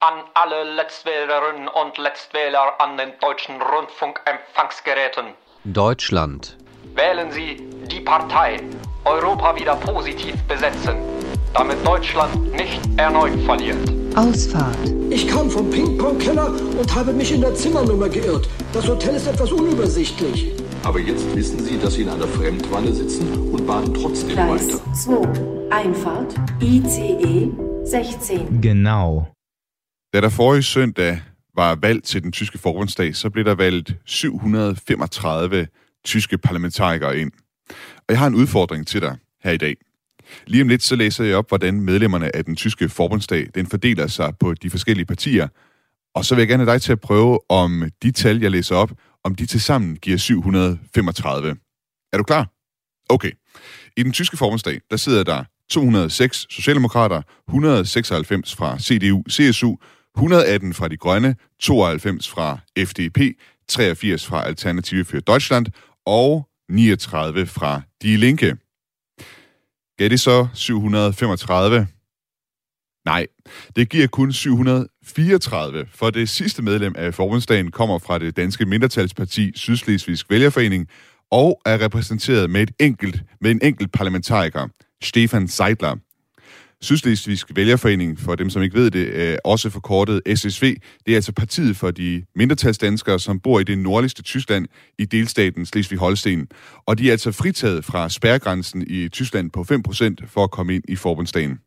An alle Letztwählerinnen und Letztwähler an den deutschen Rundfunkempfangsgeräten. Deutschland. Wählen Sie die Partei Europa wieder positiv besetzen, damit Deutschland nicht erneut verliert. Ausfahrt. Ich kam vom Ping-Pong-Keller und habe mich in der Zimmernummer geirrt. Das Hotel ist etwas unübersichtlich. Aber jetzt wissen Sie, dass Sie in einer Fremdwanne sitzen und baden trotzdem Gleis weiter. 2. Einfahrt ICE 16. Genau. Da der forrige søndag var valg til den tyske forbundsdag, så blev der valgt 735 tyske parlamentarikere ind. Og jeg har en udfordring til dig her i dag. Lige om lidt så læser jeg op, hvordan medlemmerne af den tyske forbundsdag den fordeler sig på de forskellige partier. Og så vil jeg gerne have dig til at prøve, om de tal, jeg læser op, om de tilsammen giver 735. Er du klar? Okay. I den tyske forbundsdag, der sidder der 206 socialdemokrater, 196 fra CDU, CSU, 118 fra De Grønne, 92 fra FDP, 83 fra Alternative für Deutschland og 39 fra Die Linke. Gav det så 735? Nej, det giver kun 734, for det sidste medlem af forbundsdagen kommer fra det danske mindretalsparti Sydslesvigsk Vælgerforening og er repræsenteret med, et enkelt, med en enkelt parlamentariker, Stefan Seidler. Sydslesvigsk Vælgerforening, for dem som ikke ved det, er også forkortet SSV. Det er altså partiet for de mindretalsdanskere, som bor i det nordligste Tyskland i delstaten Slesvig-Holsten. Og de er altså fritaget fra spærregrænsen i Tyskland på 5% for at komme ind i forbundsdagen.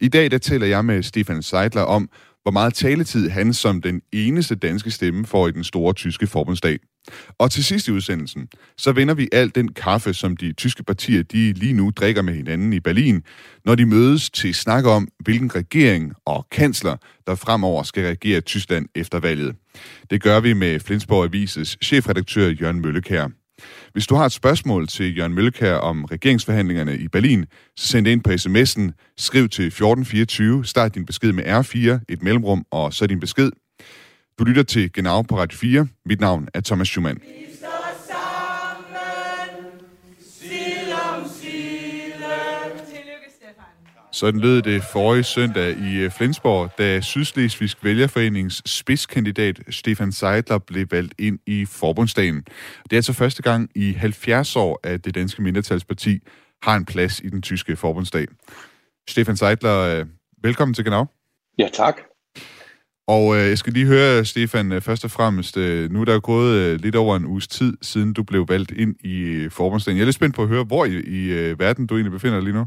I dag der taler jeg med Stefan Seidler om, hvor meget taletid han som den eneste danske stemme får i den store tyske forbundsdag. Og til sidst i udsendelsen, så vender vi al den kaffe, som de tyske partier de lige nu drikker med hinanden i Berlin, når de mødes til snak om, hvilken regering og kansler, der fremover skal regere Tyskland efter valget. Det gør vi med Flensborg Avises chefredaktør Jørgen Møllekær. Hvis du har et spørgsmål til Jørgen Mølkær om regeringsforhandlingerne i Berlin, så send det ind på sms'en, skriv til 1424, start din besked med R4, et mellemrum, og så din besked. Du lytter til Genau på Radio 4. Mit navn er Thomas Schumann. Sådan lød det forrige søndag i øh, Flensborg, da Sydslesvigsk Vælgerforenings spidskandidat Stefan Seidler blev valgt ind i forbundsdagen. Det er altså første gang i 70 år, at det danske mindretalsparti har en plads i den tyske forbundsdag. Stefan Seidler, øh, velkommen til Genau. Ja, tak. Og øh, jeg skal lige høre, Stefan, øh, først og fremmest, øh, nu er der jo gået øh, lidt over en uges tid, siden du blev valgt ind i forbundsdagen. Jeg er lidt spændt på at høre, hvor i, i øh, verden du egentlig befinder dig lige nu.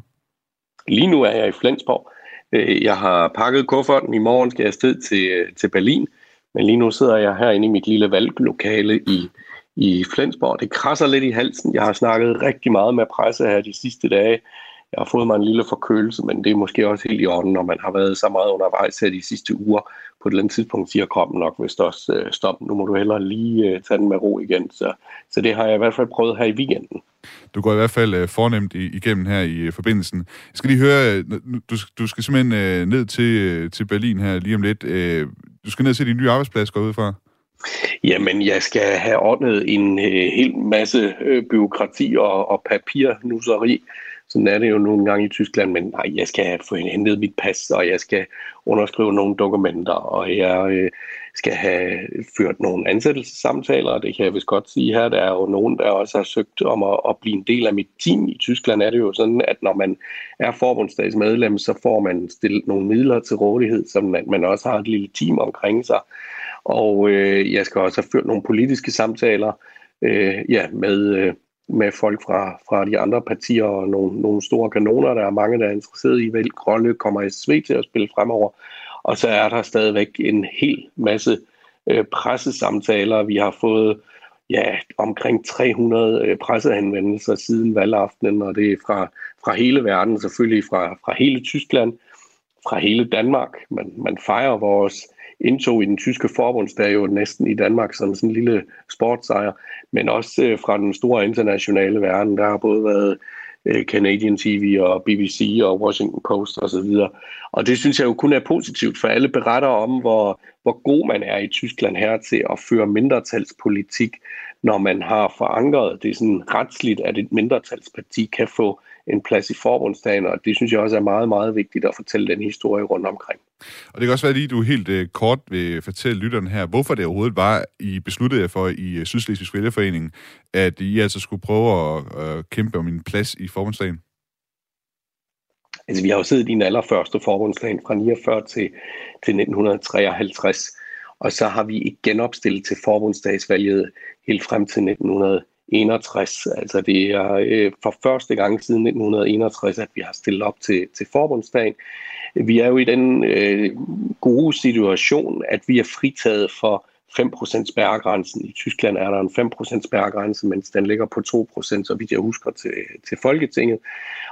Lige nu er jeg i Flensborg. Øh, jeg har pakket kufferten. I morgen skal jeg afsted til, til Berlin. Men lige nu sidder jeg herinde i mit lille valglokale i, i Flensborg. Det krasser lidt i halsen. Jeg har snakket rigtig meget med presse her de sidste dage. Jeg har fået mig en lille forkølelse, men det er måske også helt i orden, når man har været så meget undervejs her de sidste uger. På et eller andet tidspunkt siger kroppen nok, hvis også øh, stop, nu må du hellere lige øh, tage den med ro igen. Så, så det har jeg i hvert fald prøvet her i weekenden. Du går i hvert fald øh, fornemt igennem her i øh, forbindelsen. Jeg skal lige høre, øh, du, du skal simpelthen øh, ned til, øh, til Berlin her lige om lidt. Øh, du skal ned og se din nye arbejdsplads, går ud fra. Jamen, jeg skal have ordnet en øh, hel masse øh, byråkrati og, og papirnusseri. Sådan er det jo nogle gange i Tyskland, men nej, jeg skal have få hentet mit pas, og jeg skal underskrive nogle dokumenter, og jeg øh, skal have ført nogle ansættelsessamtaler, og det kan jeg vist godt sige her. Der er jo nogen, der også har søgt om at, at blive en del af mit team. I Tyskland er det jo sådan, at når man er forbundsdagsmedlem, så får man stillet nogle midler til rådighed, så man, man også har et lille team omkring sig. Og øh, jeg skal også have ført nogle politiske samtaler øh, ja, med, øh, med folk fra, fra de andre partier og nogle, nogle store kanoner. Der er mange, der er interesseret i, hvad Grønne kommer SV til at spille fremover. Og så er der stadigvæk en hel masse øh, pressesamtaler. Vi har fået ja, omkring 300 øh, presseanvendelser siden valgaftenen, og det er fra, fra hele verden, selvfølgelig fra, fra hele Tyskland, fra hele Danmark. Man, man fejrer vores indtog i den tyske forbundsdag jo næsten i Danmark som sådan en lille sportssejr, men også øh, fra den store internationale verden. Der har både været øh, Canadian TV og BBC og Washington Post osv. Og, så videre. og det synes jeg jo kun er positivt, for alle beretter om, hvor, hvor god man er i Tyskland her til at føre mindretalspolitik, når man har forankret det sådan retsligt, at et mindretalsparti kan få en plads i forbundsdagen, og det synes jeg også er meget, meget vigtigt at fortælle den historie rundt omkring. Og det kan også være lige, du helt øh, kort vil fortælle lytterne her, hvorfor det overhovedet var, I besluttede jer for i øh, Sydslesvigs Vælgerforening, at I altså skulle prøve at øh, kæmpe om en plads i forbundsdagen? Altså, vi har jo siddet i den allerførste forbundsdagen fra 49 til, til 1953, og så har vi ikke genopstillet til forbundsdagsvalget helt frem til 61. Altså det er øh, for første gang siden 1961, at vi har stillet op til, til forbundsdagen. Vi er jo i den øh, gode situation, at vi er fritaget for 5% spærregrænsen. I Tyskland er der en 5% spærregrænse, mens den ligger på 2%, så vidt jeg husker, til, til Folketinget.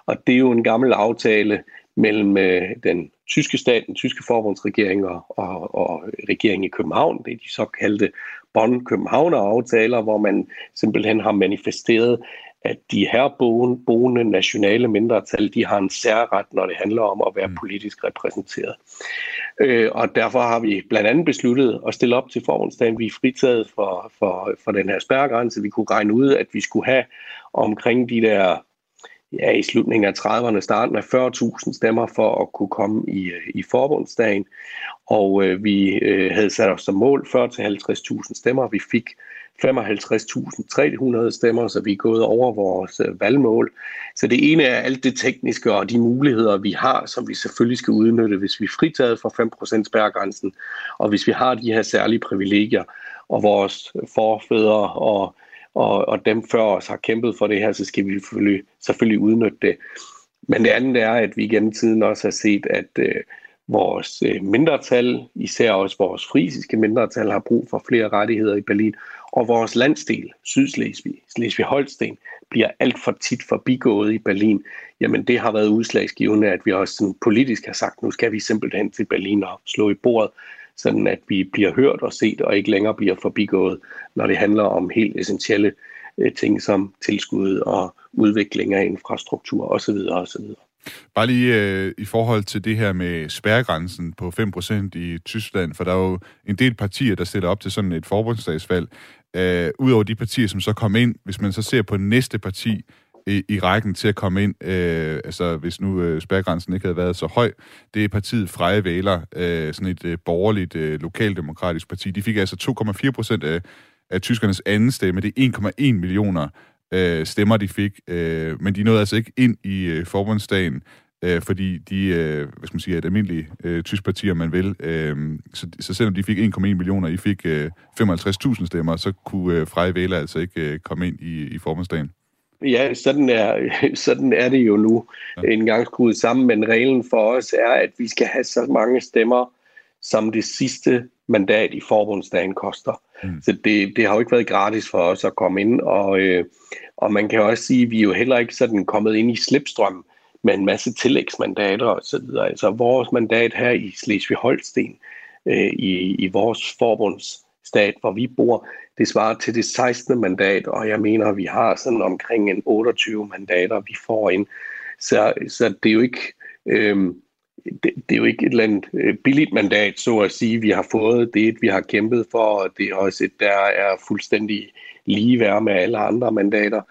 Og det er jo en gammel aftale mellem øh, den tyske stat, den tyske forbundsregering og, og, og regeringen i København. Det er de såkaldte Bonn-Københavner-aftaler, hvor man simpelthen har manifesteret, at de her boende nationale mindretal, de har en særret, når det handler om at være mm. politisk repræsenteret. Øh, og derfor har vi blandt andet besluttet at stille op til forbundsdagen. Vi er fritaget for, for, for den her spærregrænse. Vi kunne regne ud, at vi skulle have omkring de der ja, i slutningen af 30'erne, starten af 40.000 stemmer for at kunne komme i, øh, i forbundsdagen. Og øh, vi øh, havde sat os som mål 40-50.000 stemmer. Vi fik 55.300 stemmer, så vi er gået over vores øh, valgmål. Så det ene er alt det tekniske og de muligheder, vi har, som vi selvfølgelig skal udnytte, hvis vi er fritaget fra 5% spærregrænsen, og hvis vi har de her særlige privilegier, og vores forfædre og og, og dem før os har kæmpet for det her, så skal vi selvfølgelig, selvfølgelig udnytte det. Men det andet er, at vi gennem tiden også har set, at øh, vores øh, mindretal, især også vores frisiske mindretal, har brug for flere rettigheder i Berlin, og vores landsdel, Sydslesvig, Slesvig-Holsten, bliver alt for tit forbigået i Berlin. Jamen det har været udslagsgivende, at vi også sådan politisk har sagt, nu skal vi simpelthen til Berlin og slå i bordet sådan at vi bliver hørt og set og ikke længere bliver forbigået, når det handler om helt essentielle øh, ting som tilskud og udvikling af infrastruktur osv. osv. Bare lige øh, i forhold til det her med spærregrænsen på 5% i Tyskland, for der er jo en del partier, der stiller op til sådan et forbundsdagsvalg. Øh, Udover de partier, som så kom ind, hvis man så ser på næste parti, i, i rækken til at komme ind, øh, altså hvis nu øh, spærregrænsen ikke havde været så høj, det er partiet Freie Væler, øh, sådan et øh, borgerligt, øh, lokaldemokratisk parti. De fik altså 2,4 procent af, af tyskernes anden stemme. Det er 1,1 millioner øh, stemmer, de fik, øh, men de nåede altså ikke ind i øh, forbundsdagen, øh, fordi de, øh, hvad skal man sige, er et almindeligt øh, tysk parti, om man vil. Øh, så, så selvom de fik 1,1 millioner, I fik øh, 55.000 stemmer, så kunne øh, Freie Væler altså ikke øh, komme ind i, i forbundsdagen. Ja, sådan er, sådan er det jo nu ja. en gang skruet sammen, men reglen for os er, at vi skal have så mange stemmer, som det sidste mandat i forbundsdagen koster. Mm. Så det, det har jo ikke været gratis for os at komme ind, og, øh, og man kan også sige, at vi er jo heller ikke sådan kommet ind i slipstrøm med en masse tillægsmandater osv. Altså vores mandat her i Slesvig-Holsten, øh, i, i vores forbundsstat, hvor vi bor, det svarer til det 16. mandat, og jeg mener, at vi har sådan omkring en 28 mandater, vi får ind. Så, så det er jo ikke... Øh, det, det er jo ikke et eller andet øh, billigt mandat, så at sige, vi har fået. Det vi har kæmpet for, og det er også et, der er fuldstændig ligeværd med alle andre mandater.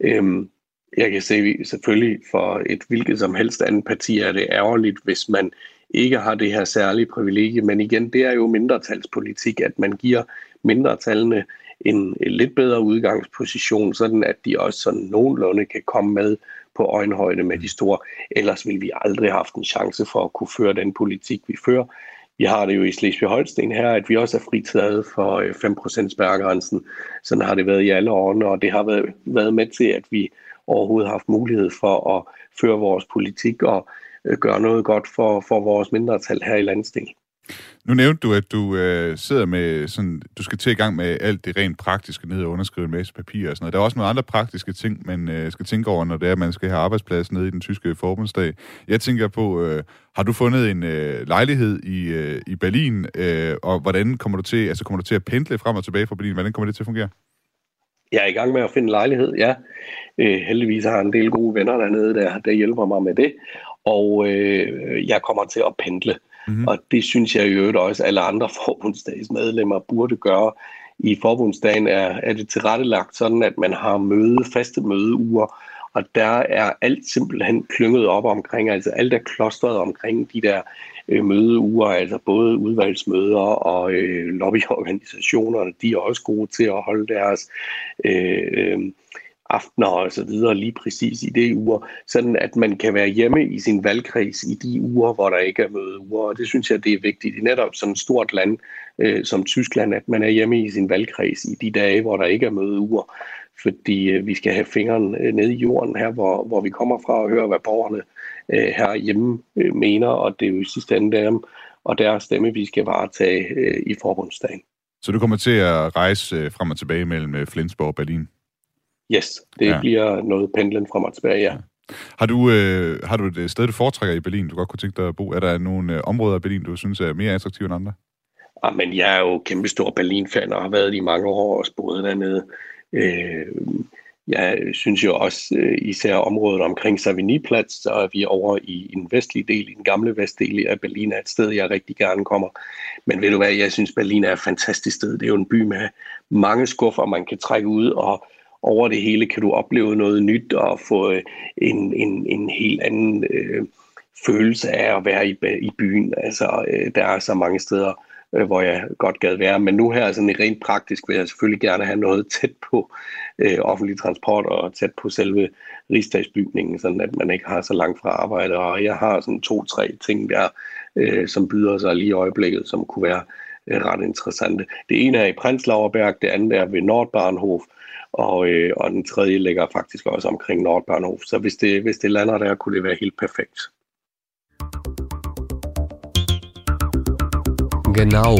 Øhm, jeg kan se selvfølgelig for et hvilket som helst andet parti er det ærgerligt, hvis man ikke har det her særlige privilegie, men igen, det er jo mindretalspolitik, at man giver mindretallene en, en lidt bedre udgangsposition, sådan at de også sådan nogenlunde kan komme med på øjenhøjde med de store. Ellers ville vi aldrig have haft en chance for at kunne føre den politik, vi fører. Vi har det jo i Slesvig-Holsten her, at vi også er fritaget for 5% øh, spærregrænsen. Sådan har det været i alle årene, og det har været, været med til, at vi overhovedet har haft mulighed for at føre vores politik og øh, gøre noget godt for, for vores mindretal her i landsdelen. Nu nævnte du, at du øh, sidder med sådan, du skal til i gang med alt det rent praktiske ned og underskrive en masse papir og sådan noget. Der er også nogle andre praktiske ting, man øh, skal tænke over, når det er, at man skal have arbejdsplads nede i den tyske forbundsdag. Jeg tænker på, øh, har du fundet en øh, lejlighed i, øh, i Berlin, øh, og hvordan kommer du til, altså kommer du til at pendle frem og tilbage fra Berlin? Hvordan kommer det til at fungere? Jeg er i gang med at finde en lejlighed, ja. Øh, heldigvis har jeg en del gode venner dernede, der, der hjælper mig med det. Og øh, jeg kommer til at pendle. Mm-hmm. Og det synes jeg i øvrigt også, at alle andre forbundsdagsmedlemmer burde gøre. I forbundsdagen er, er det tilrettelagt sådan, at man har møde, faste mødeuger, Og der er alt simpelthen klynget op omkring, altså alt er klostret omkring de der øh, mødeuger, altså både udvalgsmøder og øh, lobbyorganisationerne, de er også gode til at holde deres øh, øh, aftener og så videre lige præcis i det uger, sådan at man kan være hjemme i sin valgkreds i de uger, hvor der ikke er mødeuger. Og det synes jeg, det er vigtigt i netop sådan et stort land øh, som Tyskland, at man er hjemme i sin valgkreds i de dage, hvor der ikke er mødeuger. Fordi øh, vi skal have fingeren øh, nede i jorden her, hvor, hvor vi kommer fra og høre, hvad borgerne øh, herhjemme øh, mener, og det er jo i sidste ende dem og deres stemme, vi skal varetage øh, i forbundsdagen. Så du kommer til at rejse øh, frem og tilbage mellem øh, Flensborg og Berlin? Yes, det ja. bliver noget pendlen frem og tilbage, ja. Har du, øh, har du et sted, du foretrækker i Berlin, du godt kunne tænke dig at bo? Er der nogle øh, områder af Berlin, du synes er mere attraktive end andre? Ja, men jeg er jo kæmpestor Berlin-fan og har været i mange år og boet dernede. Øh, jeg synes jo også, øh, især området omkring Savigny-plads, så er vi over i en vestlig del, i den gamle vestdel af Berlin, er et sted, jeg rigtig gerne kommer. Men ved du hvad, jeg synes, Berlin er et fantastisk sted. Det er jo en by med mange skuffer, man kan trække ud, og over det hele kan du opleve noget nyt og få øh, en, en, en helt anden øh, følelse af at være i, i byen. Altså, øh, der er så mange steder, øh, hvor jeg godt gad være. Men nu her, sådan rent praktisk, vil jeg selvfølgelig gerne have noget tæt på øh, offentlig transport og tæt på selve rigsdagsbygningen, sådan at man ikke har så langt fra arbejde. Og jeg har sådan to-tre ting der, øh, som byder sig lige i øjeblikket, som kunne være øh, ret interessante. Det ene er i Prenzlauerberg, det andet er ved Nordbahnhof, og, øh, og den tredje ligger faktisk også omkring Nordbahnhof. Så hvis det, hvis det lander der, kunne det være helt perfekt. Genau.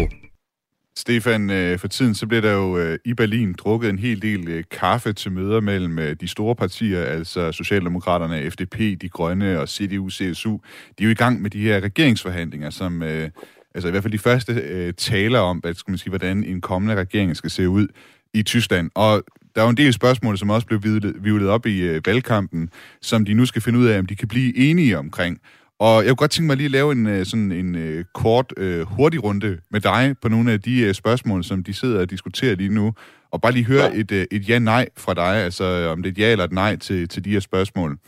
Stefan, øh, for tiden så bliver der jo øh, i Berlin drukket en hel del øh, kaffe til møder mellem de store partier, altså Socialdemokraterne, FDP, De Grønne og CDU, CSU. De er jo i gang med de her regeringsforhandlinger, som altså i hvert fald de første taler om, hvad skal man sige, hvordan en kommende regering skal se ud i Tyskland. Og der er jo en del spørgsmål, som også blev vivlet op i valgkampen, som de nu skal finde ud af, om de kan blive enige omkring. Og jeg kunne godt tænke mig lige at lave en, øh, sådan en uh, kort, uh, hurtig runde med dig på nogle af de uh, spørgsmål, som de sidder og diskuterer lige nu. Og bare lige høre ja. et, uh, et ja-nej fra dig, altså om det er et ja eller et nej til, til de her spørgsmål.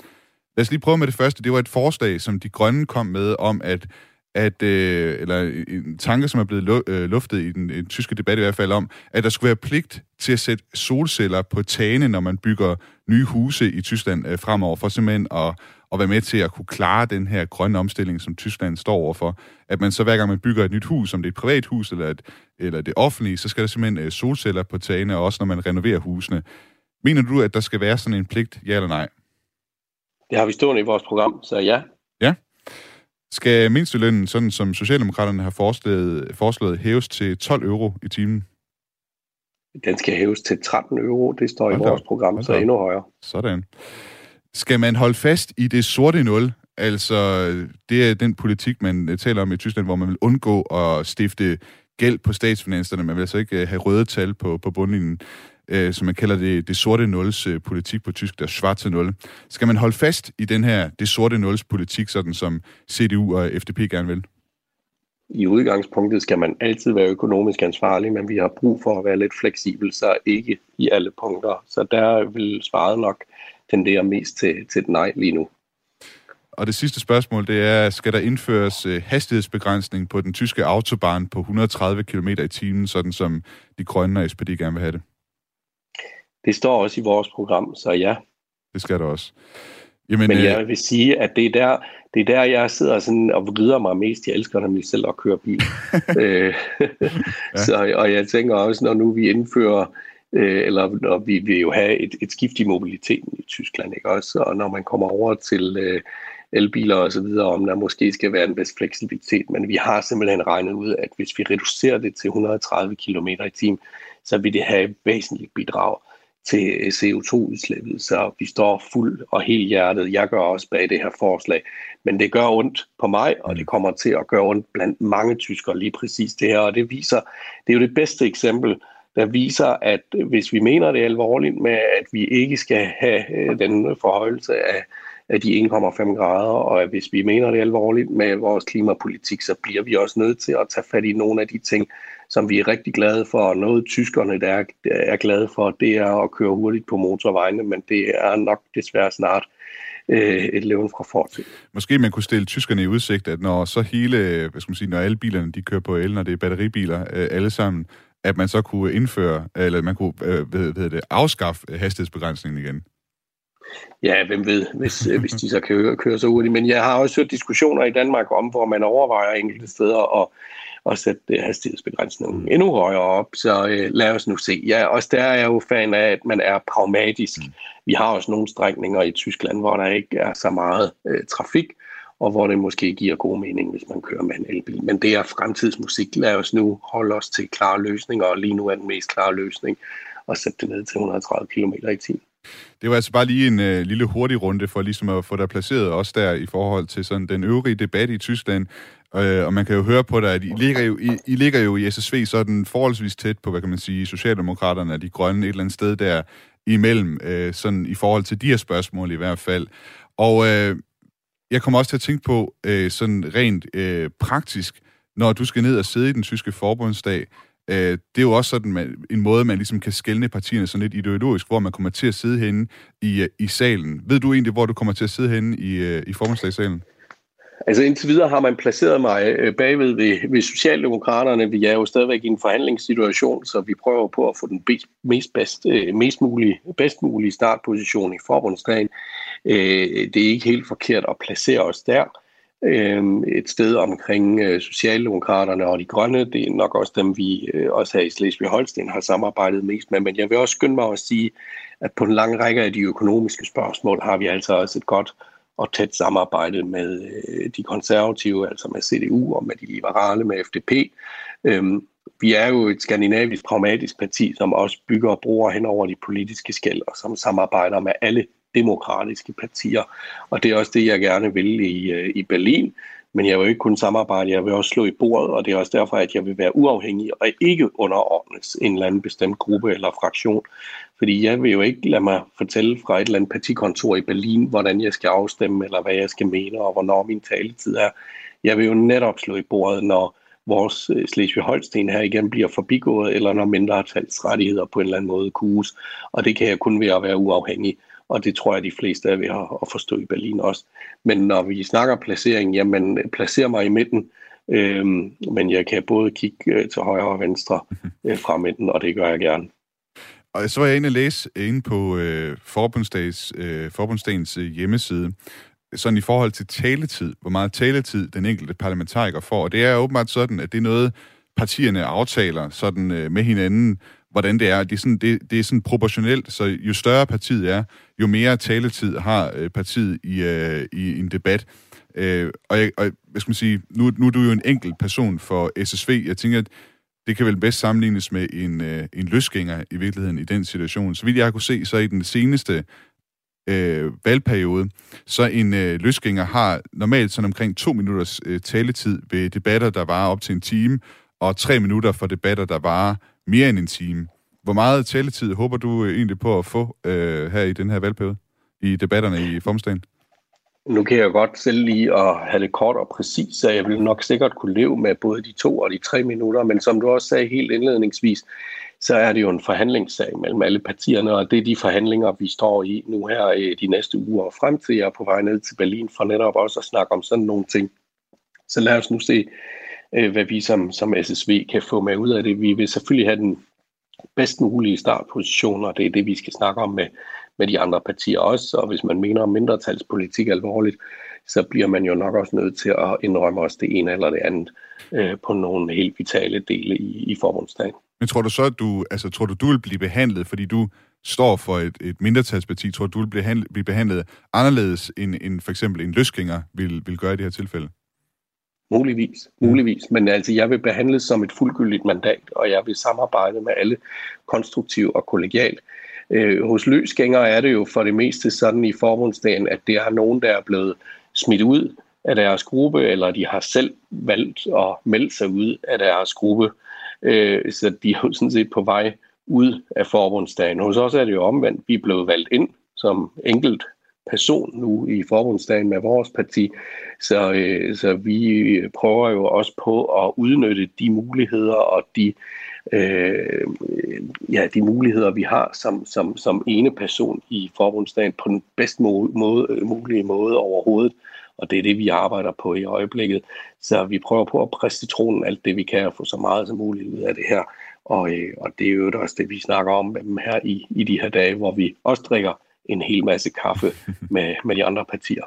Lad os lige prøve med det første. Det var et forslag, som de grønne kom med om, at at, øh, eller en tanke, som er blevet luftet i den, den tyske debat i hvert fald om, at der skulle være pligt til at sætte solceller på tagene, når man bygger nye huse i Tyskland øh, fremover, for simpelthen at, at være med til at kunne klare den her grønne omstilling, som Tyskland står overfor. At man så hver gang man bygger et nyt hus, om det er et privat hus eller, et, eller det offentlige, så skal der simpelthen øh, solceller på tagene, også når man renoverer husene. Mener du, at der skal være sådan en pligt, ja eller nej? Det har vi stående i vores program, så ja. Ja. Skal mindstelønnen, sådan som Socialdemokraterne har foreslået, foreslået hæves til 12 euro i timen? Den skal hæves til 13 euro. Det står i vores program, så endnu højere. Sådan. Skal man holde fast i det sorte nul? Altså, det er den politik, man taler om i Tyskland, hvor man vil undgå at stifte gæld på statsfinanserne. Man vil altså ikke øh, have røde tal på, på bundlinjen, øh, som man kalder det, det sorte nuls øh, politik på tysk, der svarte nul. Skal man holde fast i den her, det sorte nuls politik, sådan som CDU og FDP gerne vil? I udgangspunktet skal man altid være økonomisk ansvarlig, men vi har brug for at være lidt fleksibel, så ikke i alle punkter. Så der vil svaret nok tenderer mest til, til et nej lige nu. Og det sidste spørgsmål, det er, skal der indføres øh, hastighedsbegrænsning på den tyske autobahn på 130 km i timen, sådan som de grønne og SPD gerne vil have det? Det står også i vores program, så ja. Det skal der også. Jamen, Men jeg øh, vil sige, at det er der, det er der jeg sidder sådan og vrider mig mest. Jeg elsker nemlig selv at køre bil. øh, ja. så, og jeg tænker også, når nu vi indfører øh, eller når vi vil jo have et, et skift i mobiliteten i Tyskland, ikke også? Og når man kommer over til øh, elbiler og så videre, om der måske skal være en bedst fleksibilitet, men vi har simpelthen regnet ud, at hvis vi reducerer det til 130 km i timen, så vil det have et væsentligt bidrag til CO2-udslippet, så vi står fuld og helt hjertet. Jeg gør også bag det her forslag, men det gør ondt på mig, og det kommer til at gøre ondt blandt mange tyskere lige præcis det her, og det viser, det er jo det bedste eksempel der viser, at hvis vi mener det alvorligt med, at vi ikke skal have øh, den forhøjelse af, af de 1,5 grader, og hvis vi mener det alvorligt med vores klimapolitik, så bliver vi også nødt til at tage fat i nogle af de ting, som vi er rigtig glade for, og noget tyskerne der er, er glade for, det er at køre hurtigt på motorvejene, men det er nok desværre snart øh, et levende fra fortid. Måske man kunne stille tyskerne i udsigt, at når så hele, hvad skal man sige, når alle bilerne de kører på el, når det er batteribiler øh, alle sammen, at man så kunne indføre, eller man kunne øh, ved, ved det, afskaffe hastighedsbegrænsningen igen. Ja, hvem ved, hvis, øh, hvis de så kan køre, køre så hurtigt. Men jeg har også hørt diskussioner i Danmark om, hvor man overvejer enkelte steder at, at sætte hastighedsbegrænsningen mm. endnu højere op. Så øh, lad os nu se. Ja, også der er jeg jo fan af, at man er pragmatisk. Mm. Vi har også nogle strækninger i Tyskland, hvor der ikke er så meget øh, trafik, og hvor det måske giver god mening, hvis man kører med en elbil. Men det er fremtidsmusik. Lad os nu holde os til klare løsninger, og lige nu er den mest klare løsning at sætte det ned til 130 km i timen. Det var altså bare lige en øh, lille hurtig runde for ligesom at få dig placeret også der i forhold til sådan den øvrige debat i Tyskland. Øh, og man kan jo høre på dig, at I ligger jo, I, I ligger jo i SSV sådan forholdsvis tæt på, hvad kan man sige, Socialdemokraterne og de grønne et eller andet sted der imellem, øh, sådan i forhold til de her spørgsmål i hvert fald. Og øh, jeg kommer også til at tænke på øh, sådan rent øh, praktisk, når du skal ned og sidde i den tyske forbundsdag, øh, det er jo også sådan man, en måde, man ligesom kan skælne partierne sådan lidt ideologisk, hvor man kommer til at sidde henne i, øh, i salen. Ved du egentlig, hvor du kommer til at sidde henne i, øh, i formandslagssalen? Altså indtil videre har man placeret mig øh, bagved ved, ved Socialdemokraterne. Vi er jo stadigvæk i en forhandlingssituation, så vi prøver på at få den bedst, mest, bedst, mest mulige, bedst mulige startposition i forbundsdagen. Det er ikke helt forkert at placere os der. Øhm, et sted omkring øh, Socialdemokraterne og de grønne, det er nok også dem, vi øh, også her i Slesvig-Holsten har samarbejdet mest med. Men jeg vil også skynde mig at sige, at på en lang række af de økonomiske spørgsmål har vi altså også et godt og tæt samarbejde med øh, de konservative, altså med CDU og med de liberale, med FDP. Øhm, vi er jo et skandinavisk pragmatisk parti, som også bygger og bruger hen over de politiske skæld, og som samarbejder med alle demokratiske partier. Og det er også det, jeg gerne vil i, øh, i Berlin. Men jeg vil ikke kun samarbejde, jeg vil også slå i bordet, og det er også derfor, at jeg vil være uafhængig og ikke underordnes en eller anden bestemt gruppe eller fraktion. Fordi jeg vil jo ikke lade mig fortælle fra et eller andet partikontor i Berlin, hvordan jeg skal afstemme, eller hvad jeg skal mene, og hvornår min taletid er. Jeg vil jo netop slå i bordet, når vores øh, Slesvig-Holsten her igen bliver forbigået, eller når mindretalsrettigheder på en eller anden måde kuges. Og det kan jeg kun ved at være uafhængig og det tror jeg, de fleste er ved at forstå i Berlin også. Men når vi snakker placering, jamen placer mig i midten, øhm, men jeg kan både kigge øh, til højre og venstre øh, fra midten, og det gør jeg gerne. Og så var jeg inde og læse inde på øh, Forbundsdagens, øh, Forbundsdagens øh, hjemmeside, sådan i forhold til taletid, hvor meget taletid den enkelte parlamentariker får. Og det er åbenbart sådan, at det er noget, partierne aftaler sådan øh, med hinanden, hvordan det er. Det er, sådan, det, det er sådan proportionelt, så jo større partiet er, jo mere taletid har øh, partiet i, øh, i en debat. Øh, og, jeg, og hvad skal man sige, nu, nu er du jo en enkelt person for SSV. Jeg tænker, at det kan vel bedst sammenlignes med en, øh, en løsgænger i virkeligheden i den situation. Så vidt jeg har kunne se, så i den seneste øh, valgperiode, så en øh, løsgænger har normalt sådan omkring to minutters øh, taletid ved debatter, der varer op til en time, og tre minutter for debatter, der varer mere end en time. Hvor meget taletid håber du øh, egentlig på at få øh, her i den her valgperiode, i debatterne i formstaden? Nu kan jeg godt selv lige at have det kort og præcis, så jeg vil nok sikkert kunne leve med både de to og de tre minutter, men som du også sagde helt indledningsvis, så er det jo en forhandlingssag mellem alle partierne, og det er de forhandlinger, vi står i nu her i de næste uger og frem til. Jeg er på vej ned til Berlin for netop også at snakke om sådan nogle ting. Så lad os nu se, øh, hvad vi som, som SSV kan få med ud af det. Vi vil selvfølgelig have den bedst mulige startposition, og det er det, vi skal snakke om med, med de andre partier også. Og hvis man mener om mindretalspolitik alvorligt, så bliver man jo nok også nødt til at indrømme os det ene eller det andet øh, på nogle helt vitale dele i, i forbundsdagen. Men tror du så, at du, altså, tror du, du vil blive behandlet, fordi du står for et, et mindretalsparti, tror du, du vil blive behandlet, blive behandlet anderledes, end, end for eksempel en løsgænger vil, vil gøre i det her tilfælde? Muligvis, muligvis. Men altså, jeg vil behandles som et fuldgyldigt mandat, og jeg vil samarbejde med alle konstruktivt og kollegialt. Øh, hos løsgængere er det jo for det meste sådan i forbundsdagen, at det er nogen, der er blevet smidt ud af deres gruppe, eller de har selv valgt at melde sig ud af deres gruppe. Øh, Øh, så de er jo sådan set på vej ud af forbundsdagen. Hos os er det jo omvendt. Vi er blevet valgt ind som enkelt person nu i forbundsdagen med vores parti. Så, øh, så vi prøver jo også på at udnytte de muligheder og de øh, ja, de muligheder, vi har som, som, som ene person i forbundsdagen på den bedst måde, øh, mulige måde overhovedet. Og det er det, vi arbejder på i øjeblikket. Så vi prøver på at presse citronen alt det, vi kan, og få så meget som muligt ud af det her. Og, øh, og det er jo også det, vi snakker om med dem her i, i de her dage, hvor vi også drikker en hel masse kaffe med, med de andre partier.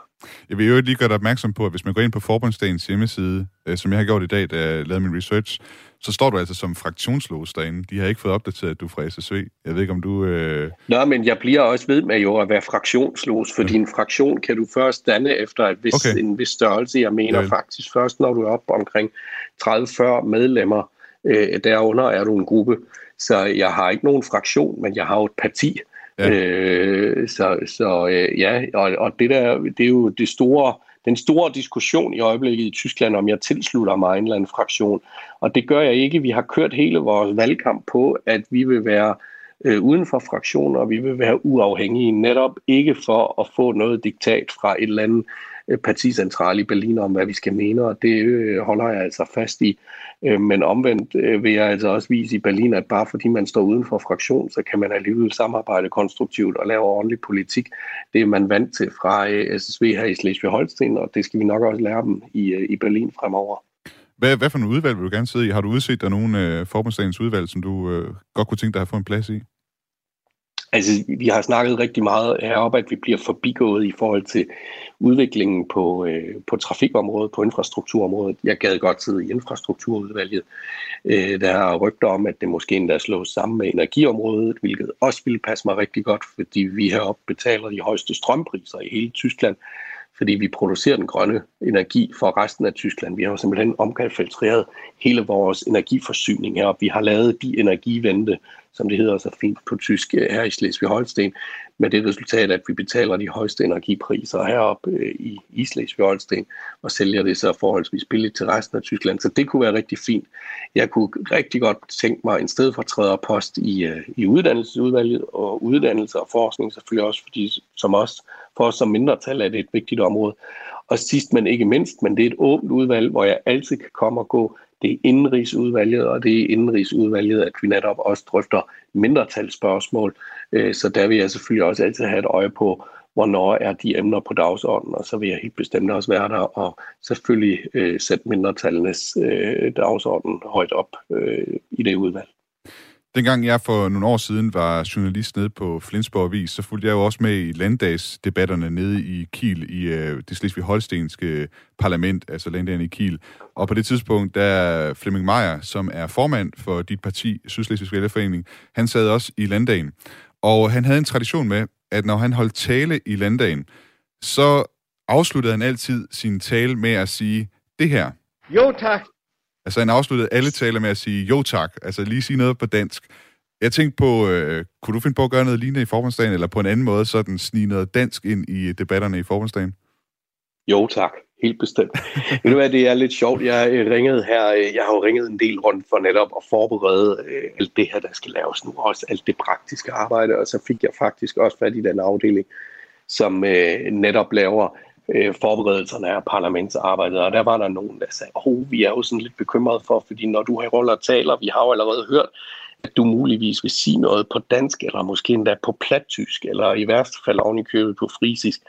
Jeg vil jo lige gøre dig opmærksom på, at hvis man går ind på Forbundsdagens hjemmeside, øh, som jeg har gjort i dag, da jeg lavede min research, så står du altså som fraktionslås derinde. De har ikke fået opdateret, at du er fra SSV. Jeg ved ikke, om du... Øh... Nå, men jeg bliver også ved med jo at være fraktionslås, for ja. din fraktion kan du først danne efter et vis, okay. en vis størrelse. Jeg mener ja. faktisk først, når du er oppe omkring 30-40 medlemmer. Øh, derunder er du en gruppe. Så jeg har ikke nogen fraktion, men jeg har jo et parti. Ja. Øh, så så øh, ja, og, og det der, det er jo det store, den store diskussion i øjeblikket i Tyskland, om jeg tilslutter mig en eller anden fraktion. Og det gør jeg ikke. Vi har kørt hele vores valgkamp på, at vi vil være øh, uden for fraktioner, og vi vil være uafhængige, netop ikke for at få noget diktat fra et eller andet Øh, particentral i Berlin om, hvad vi skal mene, og det øh, holder jeg altså fast i. Øh, men omvendt vil jeg altså også vise i Berlin, at bare fordi man står uden for fraktion, så kan man alligevel samarbejde konstruktivt og lave ordentlig politik. Det er man vant til fra SSV her i Slesvig-Holsten, og det skal vi nok også lære dem i, i Berlin fremover. Hvad, hvad for en udvalg vil du gerne sidde i? Har du udset dig nogle øh, forbundsdagens udvalg, som du øh, godt kunne tænke dig at få en plads i? Altså, vi har snakket rigtig meget heroppe, at vi bliver forbigået i forhold til udviklingen på, øh, på trafikområdet, på infrastrukturområdet. Jeg gad godt sidde i infrastrukturudvalget. Øh, der er rygter om, at det måske endda slås sammen med energiområdet, hvilket også ville passe mig rigtig godt, fordi vi heroppe betaler de højeste strømpriser i hele Tyskland fordi vi producerer den grønne energi for resten af Tyskland. Vi har jo simpelthen omkalfiltreret hele vores energiforsyning her, og vi har lavet de energivente, som det hedder så fint på tysk her i Slesvig-Holsten, med det resultat, at vi betaler de højeste energipriser heroppe øh, i, i Slesvig-Holsten, og sælger det så forholdsvis billigt til resten af Tyskland. Så det kunne være rigtig fint. Jeg kunne rigtig godt tænke mig en stedfortræderpost i, øh, i uddannelsesudvalget, og uddannelse og forskning selvfølgelig også, fordi som os, for os som mindretal er det et vigtigt område. Og sidst men ikke mindst, men det er et åbent udvalg, hvor jeg altid kan komme og gå det er indenrigsudvalget, og det er indenrigsudvalget, at vi netop også drøfter mindretalsspørgsmål. Øh, så der vil jeg selvfølgelig også altid have et øje på, hvornår er de emner på dagsordenen, og så vil jeg helt bestemt også være der og selvfølgelig øh, sætte mindretallenes øh, dagsorden højt op øh, i det udvalg. Dengang jeg for nogle år siden var journalist nede på Flensborg Avis, så fulgte jeg jo også med i landdagsdebatterne nede i Kiel, i øh, det slesvig-holstenske øh, parlament, altså landdagen i Kiel. Og på det tidspunkt, der Flemming Meier, som er formand for dit parti, Sydslesvigsk Vælgerforening, han sad også i landdagen. Og han havde en tradition med, at når han holdt tale i landdagen, så afsluttede han altid sin tale med at sige det her. Jo tak, Altså han afsluttede alle taler med at sige jo tak, altså lige sige noget på dansk. Jeg tænkte på, øh, kunne du finde på at gøre noget lignende i forbundsdagen, eller på en anden måde sådan snige noget dansk ind i debatterne i forbundsdagen? Jo tak, helt bestemt. Ved du hvad, det er lidt sjovt. Jeg øh, ringede her, øh, jeg har jo ringet en del rundt for netop at forberede øh, alt det her, der skal laves nu, også alt det praktiske arbejde, og så fik jeg faktisk også fat i den afdeling, som øh, netop laver øh, forberedelserne af parlamentsarbejdet, og der var der nogen, der sagde, oh, vi er jo sådan lidt bekymrede for, fordi når du har roller og taler, vi har jo allerede hørt, at du muligvis vil sige noget på dansk, eller måske endda på plattysk, eller i værste fald oven i købet på frisisk.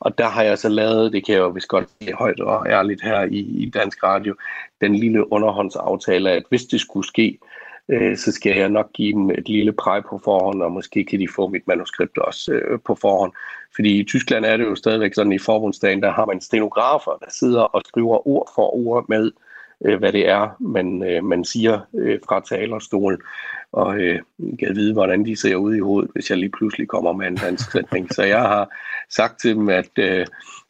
Og der har jeg så lavet, det kan jeg jo vist godt sige højt og ærligt her i, i Dansk Radio, den lille underhåndsaftale, at hvis det skulle ske, øh, så skal jeg nok give dem et lille præg på forhånd, og måske kan de få mit manuskript også øh, på forhånd. Fordi i Tyskland er det jo stadigvæk sådan, i forbundsdagen, der har man stenografer, der sidder og skriver ord for ord med, øh, hvad det er, man, øh, man siger øh, fra talerstolen. Og øh, jeg kan vide, hvordan de ser ud i hovedet, hvis jeg lige pludselig kommer med en dansk sætning. Så jeg har sagt til dem, at øh,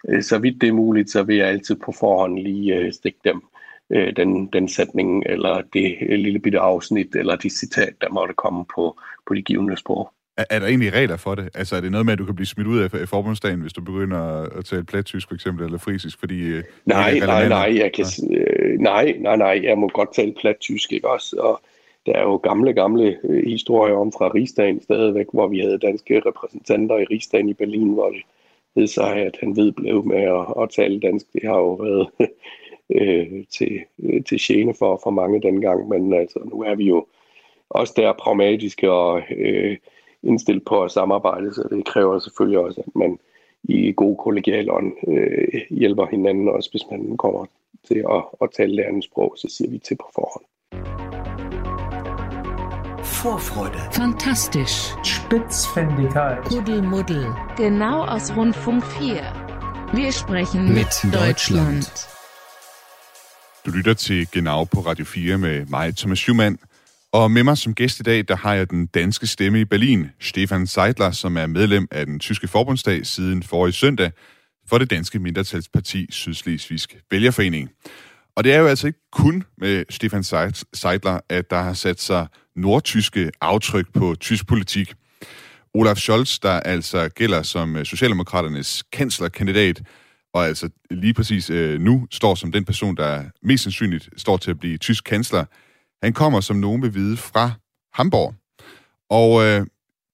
øh så vidt det er muligt, så vil jeg altid på forhånd lige øh, stikke dem øh, den, den sætning, eller det lille bitte afsnit, eller de citat, der måtte komme på, på de givende sprog. Er, er der egentlig regler for det? Altså er det noget med, at du kan blive smidt ud af forbundsdagen, hvis du begynder at tale plattysk for eksempel, eller frisisk, fordi... Øh, nej, nej, nej, jeg kan, øh, nej, nej, nej, jeg må godt tale plattysk, ikke også? Og der er jo gamle, gamle øh, historier om fra Rigsdagen stadigvæk, hvor vi havde danske repræsentanter i Rigsdagen i Berlin, hvor det ved sig, at han ved blev med at, at tale dansk. Det har jo været øh, til, øh, til gene for, for mange dengang, men altså, nu er vi jo også der pragmatiske og øh, indstillet på at samarbejde, så det kræver selvfølgelig også, at man i god kollegial ånd øh, hjælper hinanden, også hvis man kommer til at, at tale det andet sprog, så siger vi til på forhånd. Vorfreude. Fantastisch. Spitzfindigkeit. Kuddelmuddel. Genau aus Rundfunk 4. Wir sprechen mit, mit Deutschland. Deutschland. Du lytter til Genau på Radio 4 med mig, Thomas Schumann. Og med mig som gæst i dag, der har jeg den danske stemme i Berlin, Stefan Seidler, som er medlem af den tyske forbundsdag siden forrige søndag for det danske mindretalsparti Sydslesvigsk Vælgerforening. Og det er jo altså ikke kun med Stefan Seidler, at der har sat sig nordtyske aftryk på tysk politik. Olaf Scholz, der altså gælder som øh, Socialdemokraternes kanslerkandidat, og altså lige præcis øh, nu står som den person, der mest sandsynligt står til at blive tysk kansler, han kommer, som nogen vil vide, fra Hamburg. Og øh,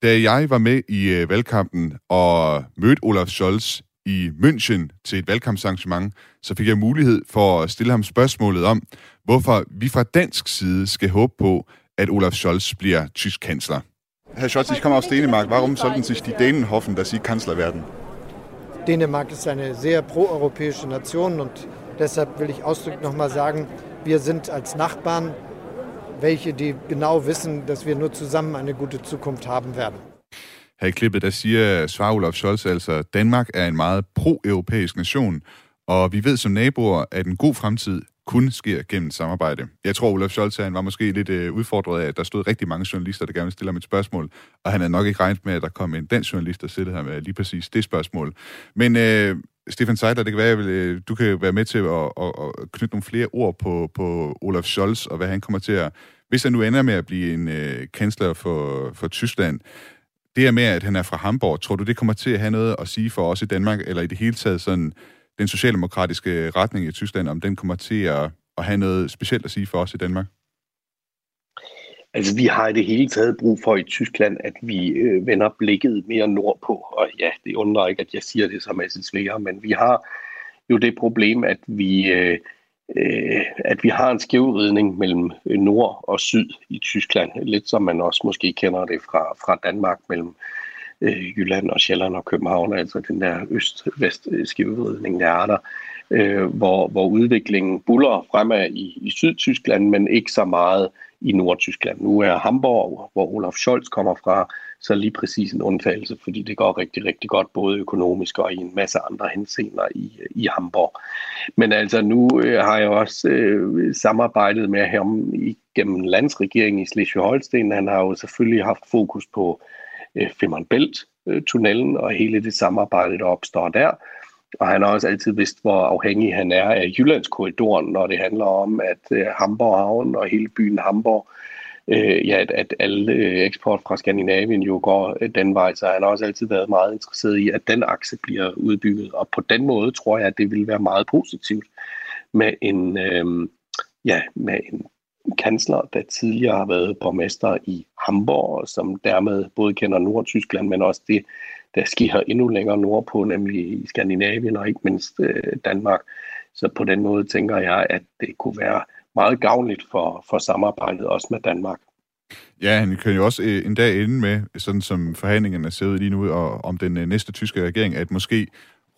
da jeg var med i øh, valgkampen og mødte Olaf Scholz i München til et valgkampsarrangement, så fik jeg mulighed for at stille ham spørgsmålet om, hvorfor vi fra dansk side skal håbe på, at Olaf Scholz bliver tysk kansler. Herr Scholz, ich komme aus Dänemark. Warum sollten sich die Dänen hoffen, dass Sie Kanzler werden? Dänemark ist eine sehr proeuropäische Nation und deshalb will ich ausdrücklich nochmal sagen, wir sind als Nachbarn welche die genau wissen, dass wir nur zusammen eine gute Zukunft haben werden. Her i klippet, der siger Svar Olaf Scholz altså, Danmark er en meget pro-europæisk nation, og vi ved som naboer, at en god fremtid kun sker gennem samarbejde. Jeg tror, Olaf Scholz han var måske lidt øh, udfordret af, at der stod rigtig mange journalister, der gerne ville stille ham et spørgsmål, og han havde nok ikke regnet med, at der kom en dansk journalist, der stillede ham med lige præcis det spørgsmål. Men øh, Stefan Seidler, det kan være, at øh, du kan være med til at, at, at knytte nogle flere ord på, på Olaf Scholz, og hvad han kommer til at... Hvis han nu ender med at blive en øh, kansler for, for Tyskland, det her med, at han er fra Hamburg, tror du, det kommer til at have noget at sige for os i Danmark, eller i det hele taget sådan den socialdemokratiske øh, retning i Tyskland, om den kommer til at, at have noget specielt at sige for os i Danmark? Altså, vi har i det hele taget brug for i Tyskland, at vi øh, vender blikket mere nordpå. Og ja, det undrer ikke, at jeg siger det som SSV'er, men vi har jo det problem, at vi, øh, øh, at vi har en skævridning mellem øh, nord og syd i Tyskland. Lidt som man også måske kender det fra, fra Danmark mellem øh, Øh, Jylland og Sjælland og København, altså den der øst-vest øh, skivevridning, der er der øh, hvor, hvor udviklingen buller fremad i, i Sydtyskland, men ikke så meget i Nordtyskland. Nu er Hamburg, hvor Olaf Scholz kommer fra, så lige præcis en undtagelse, fordi det går rigtig, rigtig godt, både økonomisk og i en masse andre henseender i, i Hamburg. Men altså, nu øh, har jeg også øh, samarbejdet med ham igennem landsregeringen i Slesvig-Holsten. Han har jo selvfølgelig haft fokus på øh, Øh, Femern Bælt-tunnelen øh, og hele det samarbejde, der opstår der. Og han har også altid vidst, hvor afhængig han er af Jyllandskorridoren, når det handler om, at øh, Hamburg Havn og hele byen Hamburg, øh, ja, at, at alle eksport fra Skandinavien jo går den vej, så han har også altid været meget interesseret i, at den akse bliver udbygget. Og på den måde tror jeg, at det vil være meget positivt med en, øh, ja, med en kansler, der tidligere har været borgmester i Hamburg, som dermed både kender Nordtyskland, men også det der sker endnu længere nordpå, nemlig i Skandinavien og ikke mindst øh, Danmark. Så på den måde tænker jeg, at det kunne være meget gavnligt for, for samarbejdet også med Danmark. Ja, han kan jo også øh, en dag ende med, sådan som forhandlingerne ser ud lige nu, og om den øh, næste tyske regering, at måske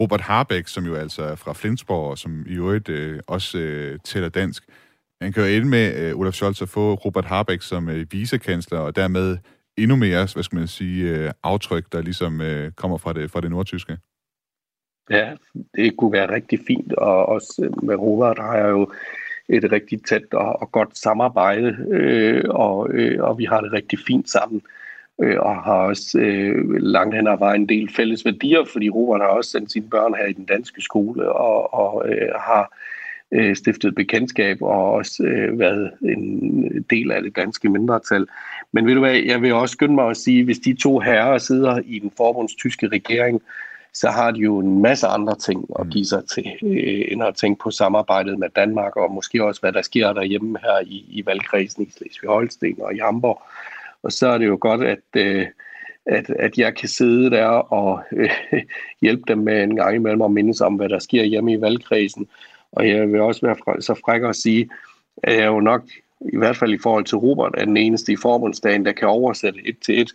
Robert Harbeck, som jo altså er fra Flensborg, og som i øvrigt øh, også øh, tæller dansk, han kan jo ende med øh, Olaf Scholz at få Robert Harbeck som øh, vicekansler, og dermed endnu mere, hvad skal man sige, øh, aftryk, der ligesom øh, kommer fra det, fra det nordtyske? Ja, det kunne være rigtig fint, og også øh, med Robert har jeg jo et rigtig tæt og, og godt samarbejde, øh, og, øh, og vi har det rigtig fint sammen, øh, og har også øh, langt hen ad vejen en del fælles værdier, fordi Robert har også sendt sine børn her i den danske skole, og, og øh, har øh, Øh, stiftet bekendtskab og også øh, været en del af det danske mindretal. Men ved du hvad, jeg vil også skynde mig at sige, hvis de to herrer sidder i den forbundstyske regering, så har de jo en masse andre ting at give sig til, øh, end at tænke på samarbejdet med Danmark, og måske også, hvad der sker derhjemme her i, i valgkredsen i Slesvig-Holsten og i Hamburg. Og så er det jo godt, at, øh, at, at jeg kan sidde der og øh, hjælpe dem med en gang imellem at mindes om, hvad der sker hjemme i valgkredsen. Og jeg vil også være så fræk at sige, at jeg jo nok, i hvert fald i forhold til Robert, er den eneste i forbundsdagen, der kan oversætte et til et,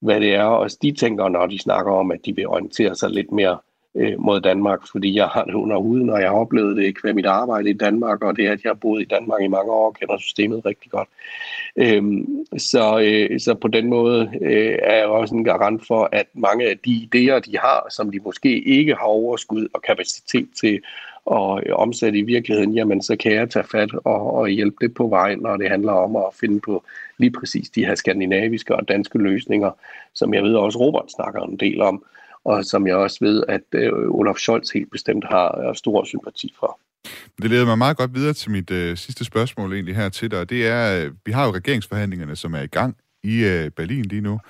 hvad det er, og de tænker, når de snakker om, at de vil orientere sig lidt mere øh, mod Danmark, fordi jeg har det under huden, og jeg har oplevet det ikke ved mit arbejde i Danmark, og det er, at jeg har boet i Danmark i mange år og kender systemet rigtig godt. Øhm, så, øh, så på den måde øh, er jeg også en garant for, at mange af de idéer, de har, som de måske ikke har overskud og kapacitet til og øh, omsat i virkeligheden, jamen så kan jeg tage fat og, og hjælpe det på vejen, når det handler om at finde på lige præcis de her skandinaviske og danske løsninger, som jeg ved også Robert snakker en del om, og som jeg også ved, at øh, Olaf Scholz helt bestemt har øh, stor sympati for. Det leder mig meget godt videre til mit øh, sidste spørgsmål egentlig her til dig, og det er, øh, vi har jo regeringsforhandlingerne, som er i gang i øh, Berlin lige nu,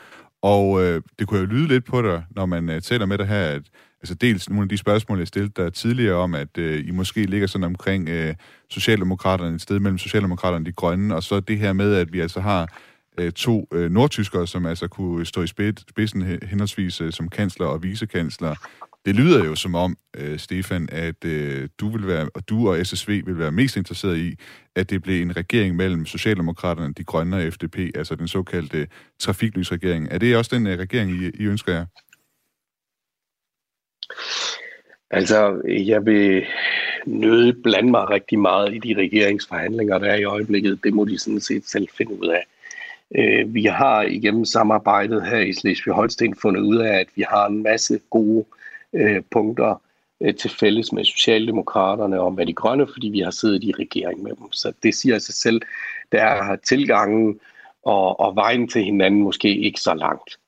og øh, det kunne jo lyde lidt på dig, når man øh, taler med dig her, at altså dels nogle af de spørgsmål, jeg stillede der tidligere om, at øh, I måske ligger sådan omkring øh, Socialdemokraterne, et sted mellem Socialdemokraterne og de grønne, og så det her med, at vi altså har øh, to øh, nordtyskere, som altså kunne stå i spidsen henholdsvis øh, som kansler og vicekansler. Det lyder jo som om, øh, Stefan, at øh, du vil være, og du og SSV vil være mest interesseret i, at det bliver en regering mellem Socialdemokraterne, de grønne og FDP, altså den såkaldte trafiklysregering. Er det også den øh, regering, I, I ønsker jer? Altså, jeg vil nøde blande mig rigtig meget i de regeringsforhandlinger, der er i øjeblikket. Det må de sådan set selv finde ud af. Øh, vi har igennem samarbejdet her i Slesvig-Holsten fundet ud af, at vi har en masse gode øh, punkter øh, til fælles med Socialdemokraterne og med de grønne, fordi vi har siddet i regering med dem. Så det siger sig selv, der er tilgangen og, og vejen til hinanden måske ikke så langt.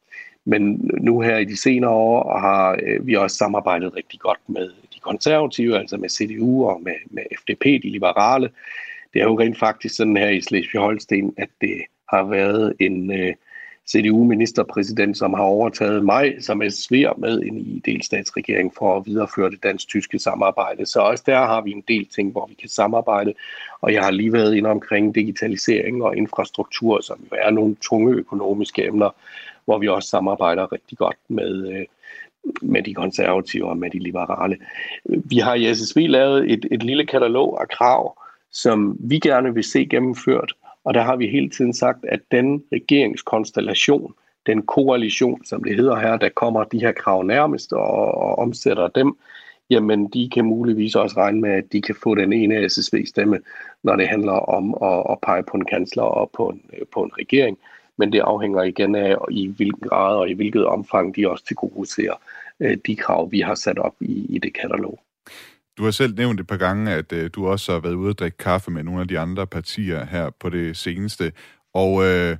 Men nu her i de senere år har øh, vi også samarbejdet rigtig godt med de konservative, altså med CDU og med, med FDP, de liberale. Det er jo rent faktisk sådan her i Slesvig-Holsten, at det har været en øh, CDU-ministerpræsident, som har overtaget mig som SV'er med ind i delstatsregeringen for at videreføre det dansk-tyske samarbejde. Så også der har vi en del ting, hvor vi kan samarbejde. Og jeg har lige været inde omkring digitalisering og infrastruktur, som jo er nogle tunge økonomiske emner, hvor vi også samarbejder rigtig godt med, øh, med de konservative og med de liberale. Vi har i SSV lavet et, et lille katalog af krav, som vi gerne vil se gennemført, og der har vi hele tiden sagt, at den regeringskonstellation, den koalition, som det hedder her, der kommer de her krav nærmest og, og omsætter dem, jamen de kan muligvis også regne med, at de kan få den ene SSV-stemme, når det handler om at, at pege på en kansler og på en, på en regering. Men det afhænger igen af, i hvilken grad og i hvilket omfang de også tilgodeser øh, de krav, vi har sat op i, i det katalog. Du har selv nævnt et par gange, at øh, du også har været ude og drikke kaffe med nogle af de andre partier her på det seneste. Og øh,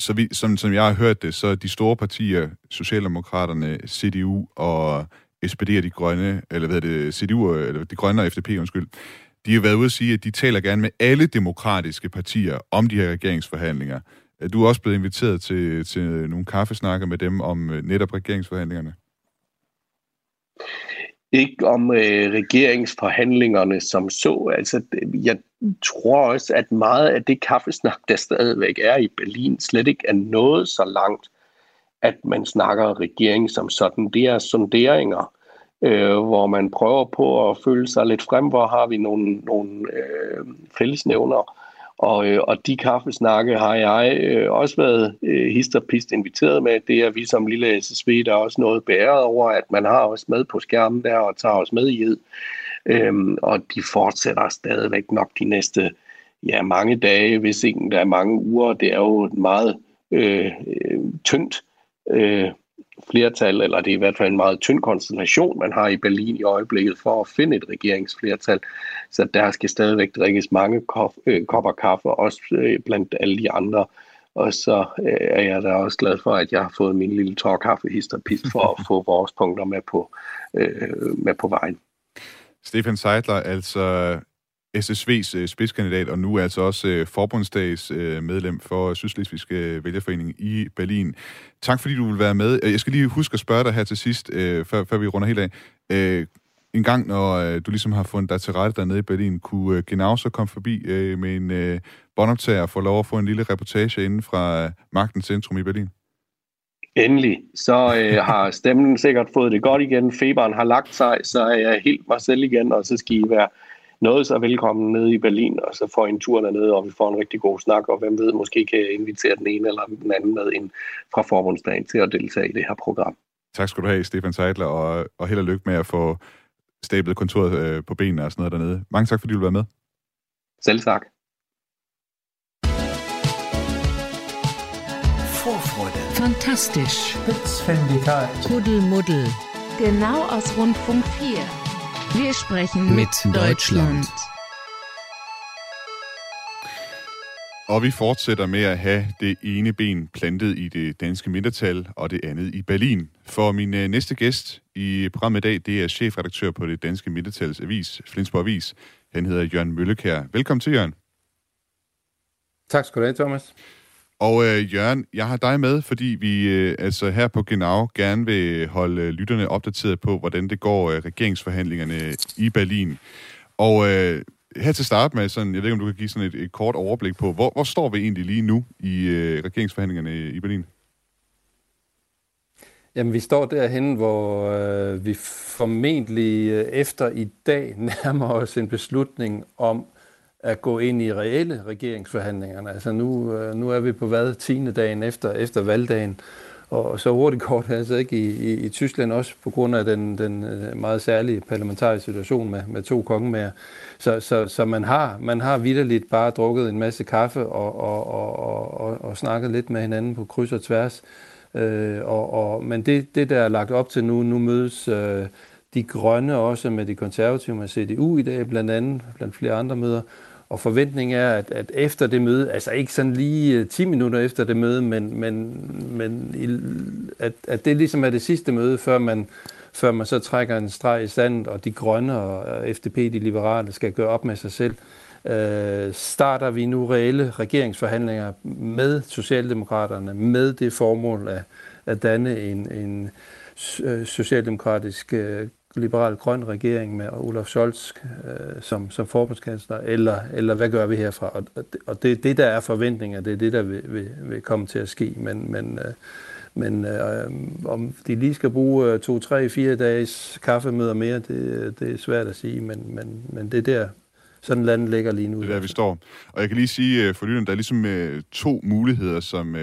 så vi, som, som jeg har hørt det, så de store partier, Socialdemokraterne, CDU og SPD og de grønne, eller hvad er det, CDU, eller de grønne og FDP, undskyld, de har været ude at sige, at de taler gerne med alle demokratiske partier om de her regeringsforhandlinger. Du er også blevet inviteret til, til nogle kaffesnakker med dem om øh, netop regeringsforhandlingerne ikke om øh, regeringsforhandlingerne som så. Altså, jeg tror også, at meget af det kaffesnak, der stadigvæk er i Berlin, slet ikke er nået så langt, at man snakker regering som sådan. Det er sonderinger, øh, hvor man prøver på at føle sig lidt frem, hvor har vi nogle, nogle øh, fællesnævner, og, øh, og de kaffesnakke har jeg øh, også været øh, histerpist inviteret med. Det er vi som lille SSV, der er også noget bæret over, at man har os med på skærmen der og tager os med i ed. Øhm, og de fortsætter stadigvæk nok de næste ja, mange dage, hvis ikke der er mange uger. Det er jo et meget øh, øh, tyndt øh, flertal, eller det er i hvert fald en meget tynd konstellation, man har i Berlin i øjeblikket for at finde et regeringsflertal. Så der skal stadigvæk drikkes mange øh, kopper kaffe, også øh, blandt alle de andre. Og så øh, er jeg da også glad for, at jeg har fået min lille tårkaffe pist for at få vores punkter med på, med på vejen. Stefan Seidler, altså SSV's øh, spidskandidat, og nu er altså også øh, forbundsdags øh, medlem for Sydslesvigske øh, Vælgerforening i Berlin. Tak fordi du vil være med. Øh, jeg skal lige huske at spørge dig her til sidst, før, før vi runder helt af. En gang, når du ligesom har fundet dig til rette dernede i Berlin, kunne Genau så komme forbi med en båndoptager og få lov at få en lille reportage inden fra Magtens Centrum i Berlin? Endelig. Så øh, har stemmen sikkert fået det godt igen. Feberen har lagt sig, så er jeg helt mig selv igen, og så skal I være noget så velkommen nede i Berlin, og så får en tur dernede, og vi får en rigtig god snak, og hvem ved, måske kan jeg invitere den ene eller den anden med ind fra forbundsdagen til at deltage i det her program. Tak skal du have, Stefan Seidler, og, og held og lykke med at få stablet kontoret øh, på benene og sådan noget dernede. Mange tak, fordi du var med. Selv tak. Vorfreude. Fantastisch. Spitzfindigkeit. Kuddelmuddel. Genau aus Rundfunk 4. Wir sprechen mit Deutschland. Og vi fortsætter med at have det ene ben plantet i det danske mindretal, og det andet i Berlin. For min øh, næste gæst i programmet i dag, det er chefredaktør på det danske mindretals avis, Flensborg Avis. Han hedder Jørgen Møllekær. Velkommen til, Jørgen. Tak skal du have, Thomas. Og øh, Jørgen, jeg har dig med, fordi vi øh, altså her på Genau gerne vil holde øh, lytterne opdateret på, hvordan det går øh, regeringsforhandlingerne øh, i Berlin. Og øh, her til start med, sådan, jeg ved ikke, om du kan give sådan et, et kort overblik på, hvor, hvor står vi egentlig lige nu i øh, regeringsforhandlingerne øh, i Berlin? Jamen, vi står derhen, hvor øh, vi formentlig øh, efter i dag nærmer os en beslutning om at gå ind i reelle regeringsforhandlingerne. Altså nu, øh, nu er vi på hvad? 10. dagen efter, efter valgdagen. Og så hurtigt kort det altså ikke i, i, i Tyskland også på grund af den, den øh, meget særlige parlamentariske situation med, med to kongemager. Så, så, så man har, man har vidderligt bare drukket en masse kaffe og, og, og, og, og snakket lidt med hinanden på kryds og tværs. Øh, og, og, men det, det, der er lagt op til nu, nu mødes øh, de grønne også med de konservative, man CDU i dag blandt andet, blandt flere andre møder, og forventningen er, at, at efter det møde, altså ikke sådan lige øh, 10 minutter efter det møde, men, men, men at, at det ligesom er det sidste møde, før man, før man så trækker en streg i sandet, og de grønne og FDP, de liberale, skal gøre op med sig selv. Øh, starter vi nu reelle regeringsforhandlinger med Socialdemokraterne, med det formål at, at danne en, en øh, socialdemokratisk øh, liberal grøn regering med Olaf Scholz øh, som, som forbundskansler, eller, eller hvad gør vi herfra? Og, og det det, der er forventninger, det er det, der vil, vil, vil komme til at ske. Men, men, øh, men øh, om de lige skal bruge to, tre, fire dages kaffemøder mere, det, det er svært at sige, men, men, men det er der, sådan landet ligger lige nu. Det er der, vi står. Og jeg kan lige sige øh, for lytterne, der er ligesom øh, to muligheder, som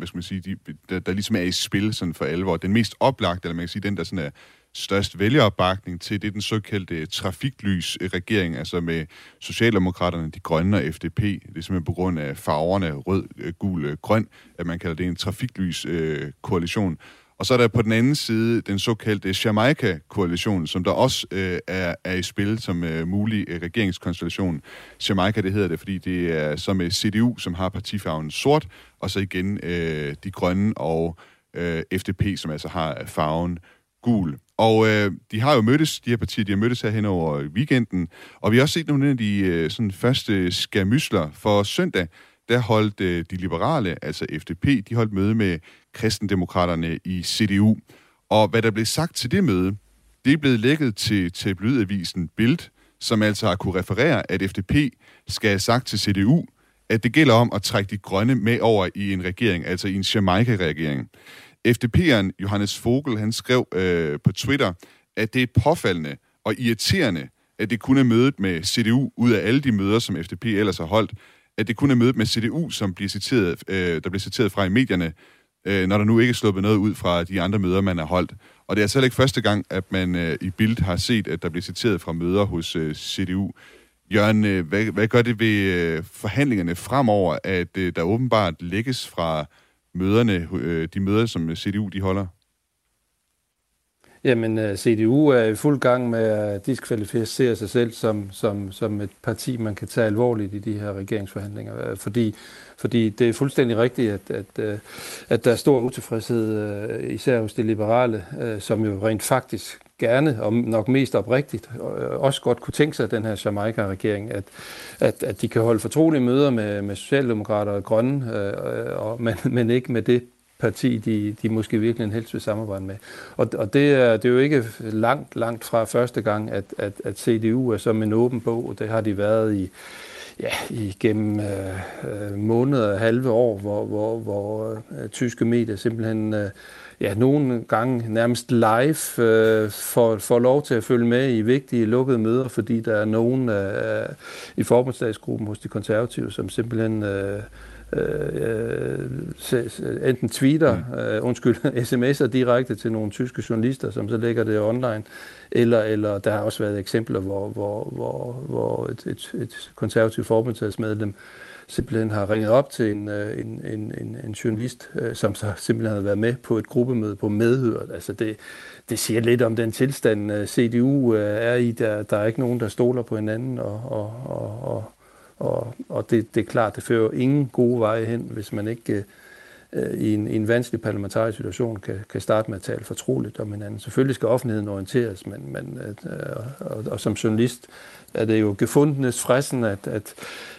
hvad skal man sige, de, der, der ligesom er i spil sådan for alvor. Den mest oplagte, eller man kan sige, den der sådan er størst vælgeropbakning til, det er den såkaldte trafiklys-regering, altså med Socialdemokraterne, de grønne og FDP. Det er simpelthen på grund af farverne rød, øh, gul, øh, grøn, at man kalder det en trafiklys-koalition. Og så er der på den anden side den såkaldte Jamaica-koalition, som der også øh, er, er i spil som øh, mulig øh, regeringskonstellation. Jamaica, det hedder det, fordi det er så med CDU, som har partifarven sort, og så igen øh, de grønne og øh, FDP, som altså har farven gul. Og øh, de har jo mødtes, de her partier, de har mødtes her hen over weekenden, og vi har også set nogle af de øh, sådan første skamysler for søndag, der holdt øh, de liberale, altså FDP, de holdt møde med kristendemokraterne i CDU. Og hvad der blev sagt til det møde, det er blevet lækket til tabloidavisen Bild, som altså har kunne referere, at FDP skal have sagt til CDU, at det gælder om at trække de grønne med over i en regering, altså i en Jamaica-regering. FDP'eren Johannes Vogel, han skrev øh, på Twitter, at det er påfaldende og irriterende, at det kun er mødet med CDU, ud af alle de møder, som FDP ellers har holdt, at det kun er mødet med CDU, som bliver citeret, øh, der bliver citeret fra i medierne, øh, når der nu ikke er sluppet noget ud fra de andre møder, man har holdt. Og det er altså ikke første gang, at man øh, i Bild har set, at der bliver citeret fra møder hos øh, CDU. Jørgen, øh, hvad, hvad gør det ved øh, forhandlingerne fremover, at øh, der åbenbart lægges fra møderne, øh, de møder, som CDU de holder? Jamen, øh, CDU er i fuld gang med at diskvalificere sig selv som, som, som et parti, man kan tage alvorligt i de her regeringsforhandlinger. Øh, fordi, fordi det er fuldstændig rigtigt, at, at, øh, at der er stor utilfredshed, især hos de liberale, som jo rent faktisk gerne, og nok mest oprigtigt, også godt kunne tænke sig, den her Jamaica-regering, at, at, at de kan holde fortrolige møder med, med Socialdemokrater og Grønne, øh, og, men, men ikke med det parti, de, de måske virkelig helst vil samarbejde med. Og, og det, er, det er jo ikke langt, langt fra første gang, at, at, at CDU er som en åben bog, og det har de været i ja, igennem øh, øh måneder og halve år, hvor, hvor, hvor øh, tyske medier simpelthen øh, ja, nogle gange nærmest live øh, får, får lov til at følge med i vigtige lukkede møder, fordi der er nogen øh, i forbundsdagsgruppen hos de konservative, som simpelthen øh, øh, enten tweeter, mm. øh, undskyld, sms'er direkte til nogle tyske journalister, som så lægger det online, eller, eller der har også været eksempler, hvor, hvor, hvor, hvor et, et, et konservativt forbundsdagsmedlem simpelthen har ringet op til en, øh, en, en, en, en journalist, øh, som så simpelthen har været med på et gruppemøde på medhør. Altså det, det siger lidt om den tilstand, øh, CDU er i. Der, der er ikke nogen, der stoler på hinanden, og, og, og, og og, og det, det er klart, det fører ingen gode veje hen, hvis man ikke øh, i, en, i en vanskelig parlamentarisk situation kan, kan starte med at tale fortroligt om hinanden. Selvfølgelig skal offentligheden orienteres, men, men øh, og, og som journalist er det jo gefundenes fressen, at, at,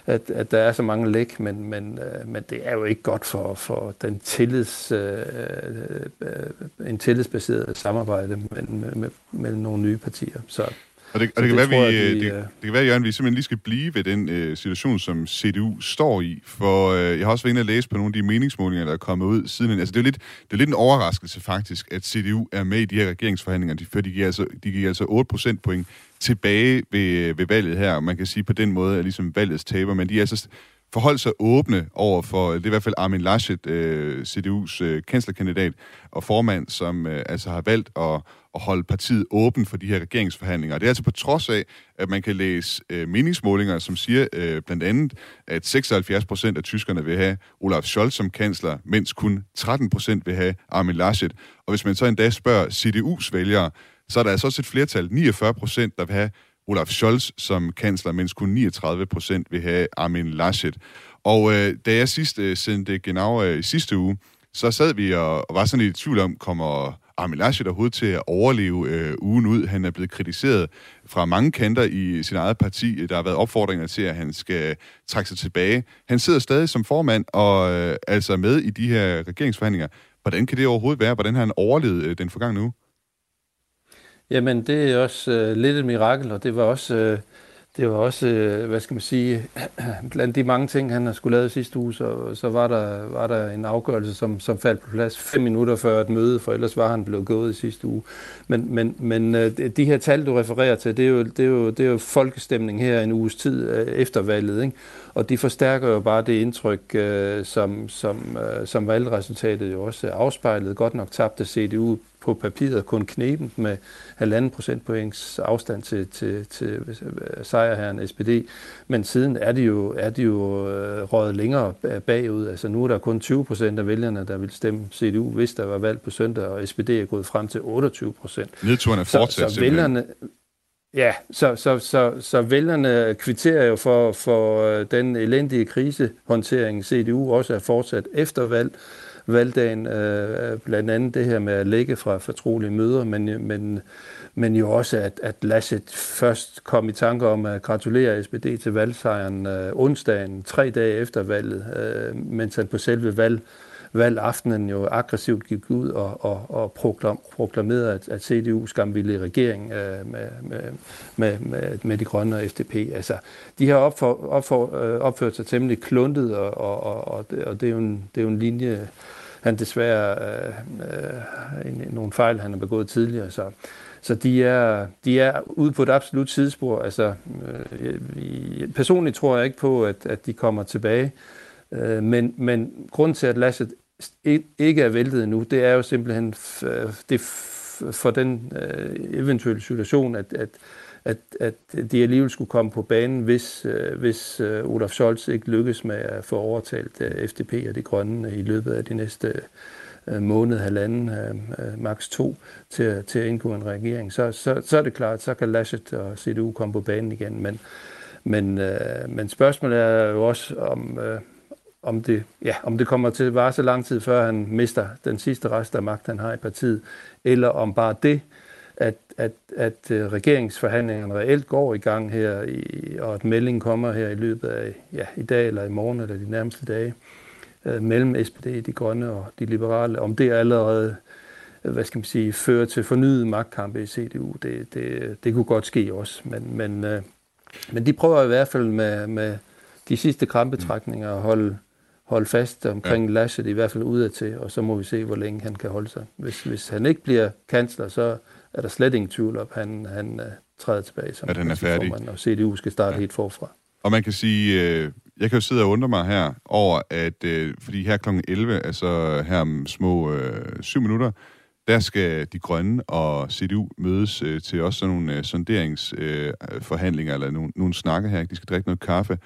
at, at der er så mange læk, men, men, øh, men det er jo ikke godt for, for den tillids, øh, øh, øh en tillidsbaseret samarbejde mellem, mellem, med nogle nye partier. Så og det, og det, kan det, være, vi, jeg, de, det, det kan være, Jørgen, vi simpelthen lige skal blive ved den øh, situation, som CDU står i. For øh, jeg har også været inde og læse på nogle af de meningsmålinger, der er kommet ud siden. Altså, det er, lidt, det er lidt en overraskelse faktisk, at CDU er med i de her regeringsforhandlinger, de, for de giver altså, de giver altså 8 procentpoint tilbage ved, ved valget her. Man kan sige på den måde, at ligesom valgets taber, men de er altså forholdt sig åbne over for, det er i hvert fald Armin Laschet, øh, CDU's øh, kanslerkandidat og formand, som øh, altså har valgt at, at holde partiet åben for de her regeringsforhandlinger. Det er altså på trods af, at man kan læse øh, meningsmålinger, som siger øh, blandt andet, at 76 procent af tyskerne vil have Olaf Scholz som kansler, mens kun 13 procent vil have Armin Laschet. Og hvis man så endda spørger CDU's vælgere, så er der altså også et flertal, 49 procent, der vil have Olaf Scholz som kansler, mens kun 39 procent vil have Armin Laschet. Og øh, da jeg sidst øh, sendte Genau øh, i sidste uge, så sad vi og, og var sådan lidt i tvivl om, kommer Armin Laschet overhovedet til at overleve øh, ugen ud. Han er blevet kritiseret fra mange kanter i sin eget parti. Der har været opfordringer til, at han skal trække sig tilbage. Han sidder stadig som formand og øh, altså med i de her regeringsforhandlinger. Hvordan kan det overhovedet være? Hvordan har han overlevet øh, den forgangne uge? Jamen, det er også øh, lidt et mirakel, og det var også, øh, det var også øh, hvad skal man sige, blandt de mange ting, han har skulle lave sidste uge, så, så var, der, var der en afgørelse, som, som faldt på plads fem minutter før et møde, for ellers var han blevet gået i sidste uge. Men, men, men øh, de her tal, du refererer til, det er jo, det er jo, det er jo folkestemning her en uges tid øh, efter valget, ikke? og de forstærker jo bare det indtryk, øh, som, som, øh, som valgresultatet jo også afspejlede. Godt nok tabte CDU på papiret kun knebent med halvanden procentpoints afstand til, til, til sejrherren SPD. Men siden er de jo, er de jo øh, røget længere bagud. Altså nu er der kun 20 procent af vælgerne, der vil stemme CDU, hvis der var valg på søndag, og SPD er gået frem til 28 procent. Nedturen er fortsat så, så vælgerne, Ja, så, så, så, så vælgerne kvitterer jo for, for øh, den elendige krisehåndtering, CDU også er fortsat efter valg valgdagen, øh, øh, blandt andet det her med at lægge fra fortrolige møder, men, men, men jo også, at, at Laschet først kom i tanke om at gratulere SPD til valgsejren øh, onsdagen, tre dage efter valget, øh, mens han på selve valg valgaftenen jo aggressivt gik ud og, og, og proklam, proklamerede, at, at CDU skamville regering øh, med, med, med, med, med de grønne og FDP. Altså, de har opfor, opfor, øh, opført sig temmelig kluntet, og, og, og, og det, er jo en, det er jo en linje, han desværre øh, øh, en, nogle fejl, han har begået tidligere. Så, så de er, de er ude på et absolut sidespor. Altså, øh, personligt tror jeg ikke på, at, at de kommer tilbage. Øh, men, men grund til, at Laschet ikke er væltet endnu, det er jo simpelthen øh, det for den øh, eventuelle situation, at, at, at, at de alligevel skulle komme på banen, hvis, øh, hvis øh, Olaf Scholz ikke lykkes med at få overtalt øh, FDP og de grønne i løbet af de næste øh, måned, halvanden, øh, øh maks to, til, til at indgå en regering, så, så, så er det klart, så kan Laschet og CDU komme på banen igen. Men, men, øh, men spørgsmålet er jo også, om, øh, om det, ja, om det kommer til at vare så lang tid, før han mister den sidste rest af magt, han har i partiet, eller om bare det, at, at, at øh, regeringsforhandlingerne reelt går i gang her, i, og at meldingen kommer her i løbet af ja, i dag eller i morgen eller de nærmeste dage, øh, mellem SPD, de grønne og de liberale, om det allerede øh, hvad skal man sige, fører til fornyet magtkampe i CDU, det, det, det kunne godt ske også. Men, men, øh, men de prøver i hvert fald med, med de sidste krampetrækninger at holde, holde fast omkring ja. Laschet, i hvert fald udad til, og så må vi se, hvor længe han kan holde sig. Hvis, hvis han ikke bliver kansler, så er der slet ingen tvivl om, at han, han uh, træder tilbage som at han er færdig. formand, og CDU skal starte ja. helt forfra. Og man kan sige, øh, jeg kan jo sidde og undre mig her over, at øh, fordi her kl. 11, altså her om små øh, syv minutter, der skal de grønne og CDU mødes øh, til også sådan nogle øh, sonderingsforhandlinger, øh, eller nogle, nogle snakke her. De skal drikke noget kaffe.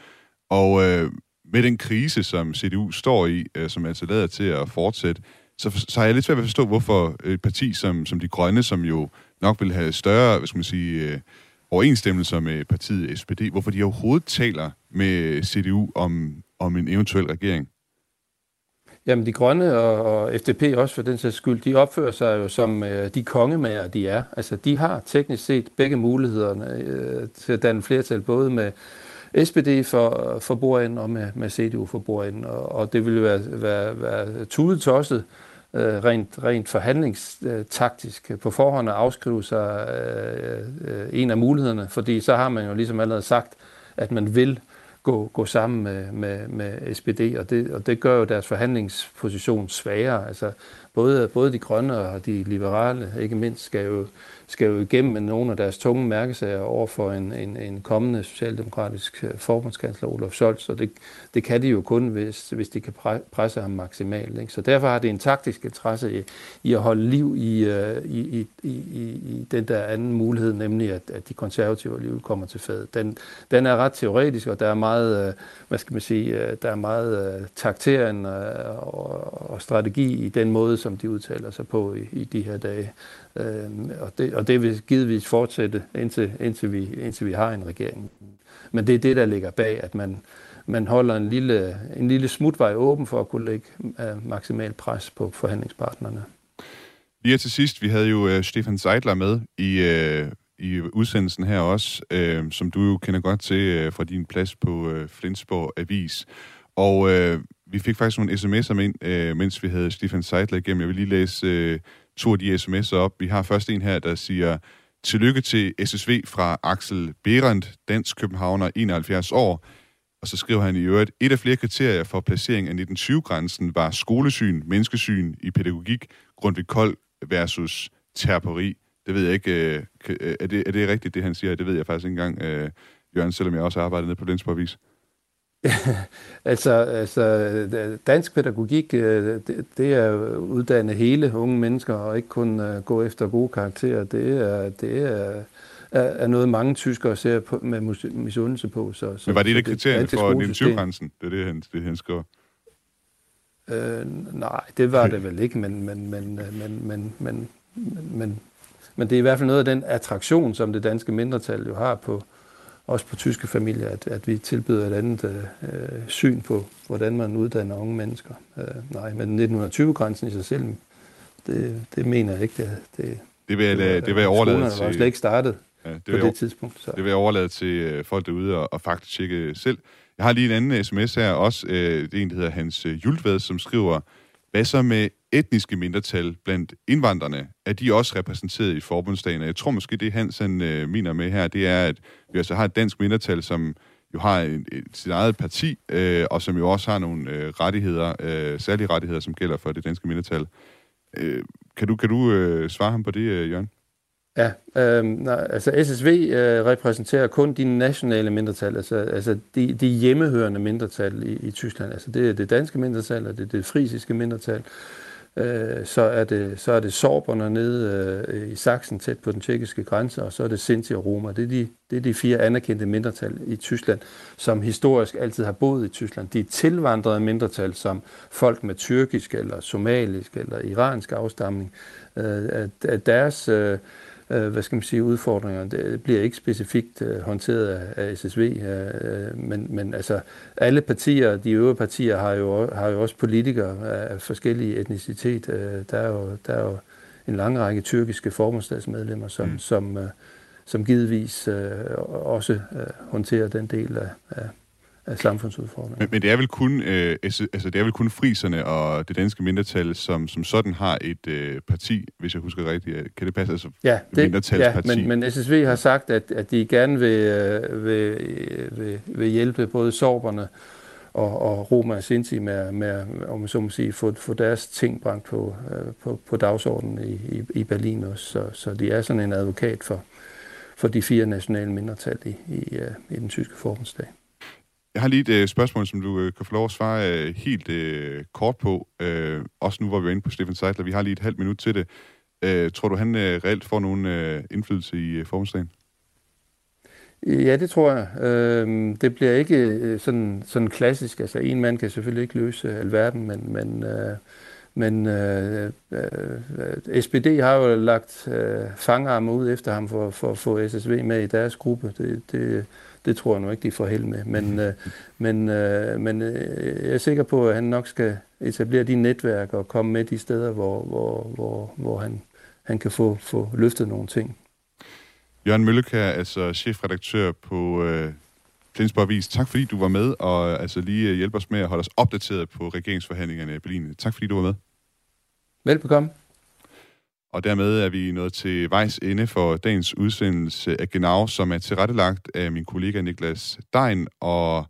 Og øh, med den krise, som CDU står i, øh, som altså lader til at fortsætte, så, så har jeg lidt svært ved at forstå, hvorfor et parti som, som de grønne, som jo nok vil have større, hvad skal man sige, øh, overensstemmelser med partiet SPD, hvorfor de overhovedet taler med CDU om, om en eventuel regering. Jamen, de grønne og, og FDP også for den sags skyld, de opfører sig jo som øh, de kongemager, de er. Altså, de har teknisk set begge mulighederne øh, til at danne flertal, både med SPD for, for bordenden og med, med CDU for bordenden. Og, og det ville være, være, være tudetosset øh, rent, rent forhandlingstaktisk på forhånd at afskrive sig øh, øh, en af mulighederne, fordi så har man jo ligesom allerede sagt, at man vil gå, gå sammen med, med, med SPD, og det, og det gør jo deres forhandlingsposition svagere. Altså, både, både de grønne og de liberale, ikke mindst, skal jo skal jo igennem med nogle af deres tunge mærkesager over for en, en, en kommende socialdemokratisk øh, forbundskansler Olof Scholz, og det, det kan de jo kun, hvis, hvis de kan presse ham maksimalt. Ikke? Så derfor har det en taktisk interesse i, i at holde liv i, uh, i, i, i, i den der anden mulighed, nemlig at, at de konservative alligevel kommer til fadet. Den, den er ret teoretisk, og der er meget, uh, hvad skal man sige, uh, der er meget uh, takteren uh, og, og strategi i den måde, som de udtaler sig på i, i de her dage. Øh, og, det, og det vil givetvis fortsætte, indtil, indtil, vi, indtil vi har en regering. Men det er det, der ligger bag, at man, man holder en lille, en lille smutvej åben for at kunne lægge øh, uh, maksimal pres på forhandlingspartnerne. Lige til sidst, vi havde jo uh, Stefan Seidler med i, uh, i udsendelsen her også, uh, som du jo kender godt til uh, fra din plads på uh, Flensborg Avis. Og uh, vi fik faktisk nogle sms'er ind, uh, mens vi havde Stefan Seidler igennem. Jeg vil lige læse uh, to af de sms'er op. Vi har først en her, der siger, tillykke til SSV fra Axel Berendt, dansk københavner, 71 år. Og så skriver han i øvrigt, et af flere kriterier for placering af 1920-grænsen var skolesyn, menneskesyn i pædagogik, Grundtvig Kold versus terperi. Det ved jeg ikke, øh, øh, er det, er det rigtigt, det han siger? Det ved jeg faktisk ikke engang, øh, Jørgen, selvom jeg også arbejder arbejdet nede på Lensborg Avis. altså, altså, dansk pædagogik, øh, det, det er at uddanne hele unge mennesker, og ikke kun uh, gå efter gode karakterer. Det er, det er, er, noget, mange tyskere ser på, med misundelse på. Så, så, Men var det et af kriterierne for 1920-grænsen? Det er det, han, det, han skriver. Øh, nej, det var det vel ikke, men, men, men, men, men, men, men, men det er i hvert fald noget af den attraktion, som det danske mindretal jo har på, også på tyske familier, at, at vi tilbyder et andet øh, syn på, hvordan man uddanner unge mennesker. Øh, nej, men 1920-grænsen i sig selv, det, det mener jeg ikke. Det, det, det vil, det, det vil jeg overlade til... var slet ikke startet ja, det på det jeg, tidspunkt. Så. Det vil jeg overlade til øh, folk derude og, og faktisk tjekke selv. Jeg har lige en anden sms her også. Øh, det er en, der hedder Hans øh, Jultved, som skriver, hvad så med etniske mindretal blandt indvandrerne? Er de også repræsenteret i forbundsdagen? jeg tror måske, det Hans han, øh, mener med her, det er, at vi altså har et dansk mindretal, som jo har en, et, sit eget parti, øh, og som jo også har nogle øh, rettigheder, øh, særlige rettigheder, som gælder for det danske mindretal. Øh, kan du, kan du øh, svare ham på det, øh, Jørgen? Ja, øh, nej, altså SSV øh, repræsenterer kun de nationale mindretal, altså, altså de, de hjemmehørende mindretal i, i Tyskland. Altså det er det danske mindretal, og det er det frisiske mindretal. Øh, så, er det, så er det sorberne nede øh, i Sachsen, tæt på den tjekkiske grænse, og så er det Sinti og Roma. Det er, de, det er de fire anerkendte mindretal i Tyskland, som historisk altid har boet i Tyskland. De er tilvandrede mindretal, som folk med tyrkisk eller somalisk eller iransk afstamning. Øh, at deres... Øh, øh, hvad skal man sige, udfordringer. Det bliver ikke specifikt øh, håndteret af, af SSV, øh, men, men altså alle partier, de øvrige partier, har jo, har jo også politikere af forskellige etnicitet. Øh, der, er jo, der er jo en lang række tyrkiske forbundsdagsmedlemmer, som, mm. som, øh, som givetvis øh, også øh, håndterer den del af, af, af samfundsudfordringer. Men, men det er vel kun øh, altså det er vel kun friserne og det danske mindretal, som, som sådan har et øh, parti, hvis jeg husker rigtigt. Kan det passe? Altså, ja, det, ja men, men SSV har sagt, at, at de gerne vil, øh, vil, vil, vil hjælpe både sorberne og, og Roma og Sinti med, med om så må sige, få, få deres ting brændt på, øh, på, på dagsordenen i, i, i Berlin også. Så, så de er sådan en advokat for, for de fire nationale mindretal i, i, øh, i den tyske forbundsdag. Jeg har lige et øh, spørgsmål, som du øh, kan få lov at svare øh, helt øh, kort på. Øh, også nu, hvor vi er inde på Stefan Seidler. Vi har lige et halvt minut til det. Øh, tror du, han øh, reelt får nogen øh, indflydelse i øh, forbundsdagen? Ja, det tror jeg. Øh, det bliver ikke øh, sådan, sådan klassisk. Altså, en mand kan selvfølgelig ikke løse alverden, men, men, øh, men øh, øh, SPD har jo lagt øh, fangarme ud efter ham for, for at få SSV med i deres gruppe. Det, det, det tror jeg nu ikke, de får held med. Men, øh, men, øh, men øh, jeg er sikker på, at han nok skal etablere de netværk og komme med de steder, hvor, hvor, hvor, hvor han, han kan få, få løftet nogle ting. Jørgen Møllekær, altså chefredaktør på øh, Flensborg Avis. Tak fordi du var med og altså lige øh, hjælpe os med at holde os opdateret på regeringsforhandlingerne i Berlin. Tak fordi du var med. Velbekomme. Og dermed er vi nået til vejs ende for dagens udsendelse af Genau, som er tilrettelagt af min kollega Niklas Dein, og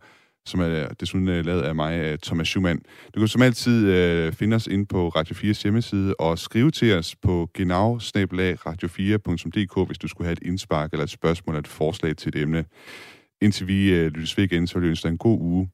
som er desuden øh, lavet af mig, øh, Thomas Schumann. Du kan som altid øh, finde os ind på Radio 4's hjemmeside og skrive til os på genau radio4.dk, hvis du skulle have et indspark eller et spørgsmål eller et forslag til et emne. Indtil vi lyttes ved igen, så vil jeg ønske dig en god uge.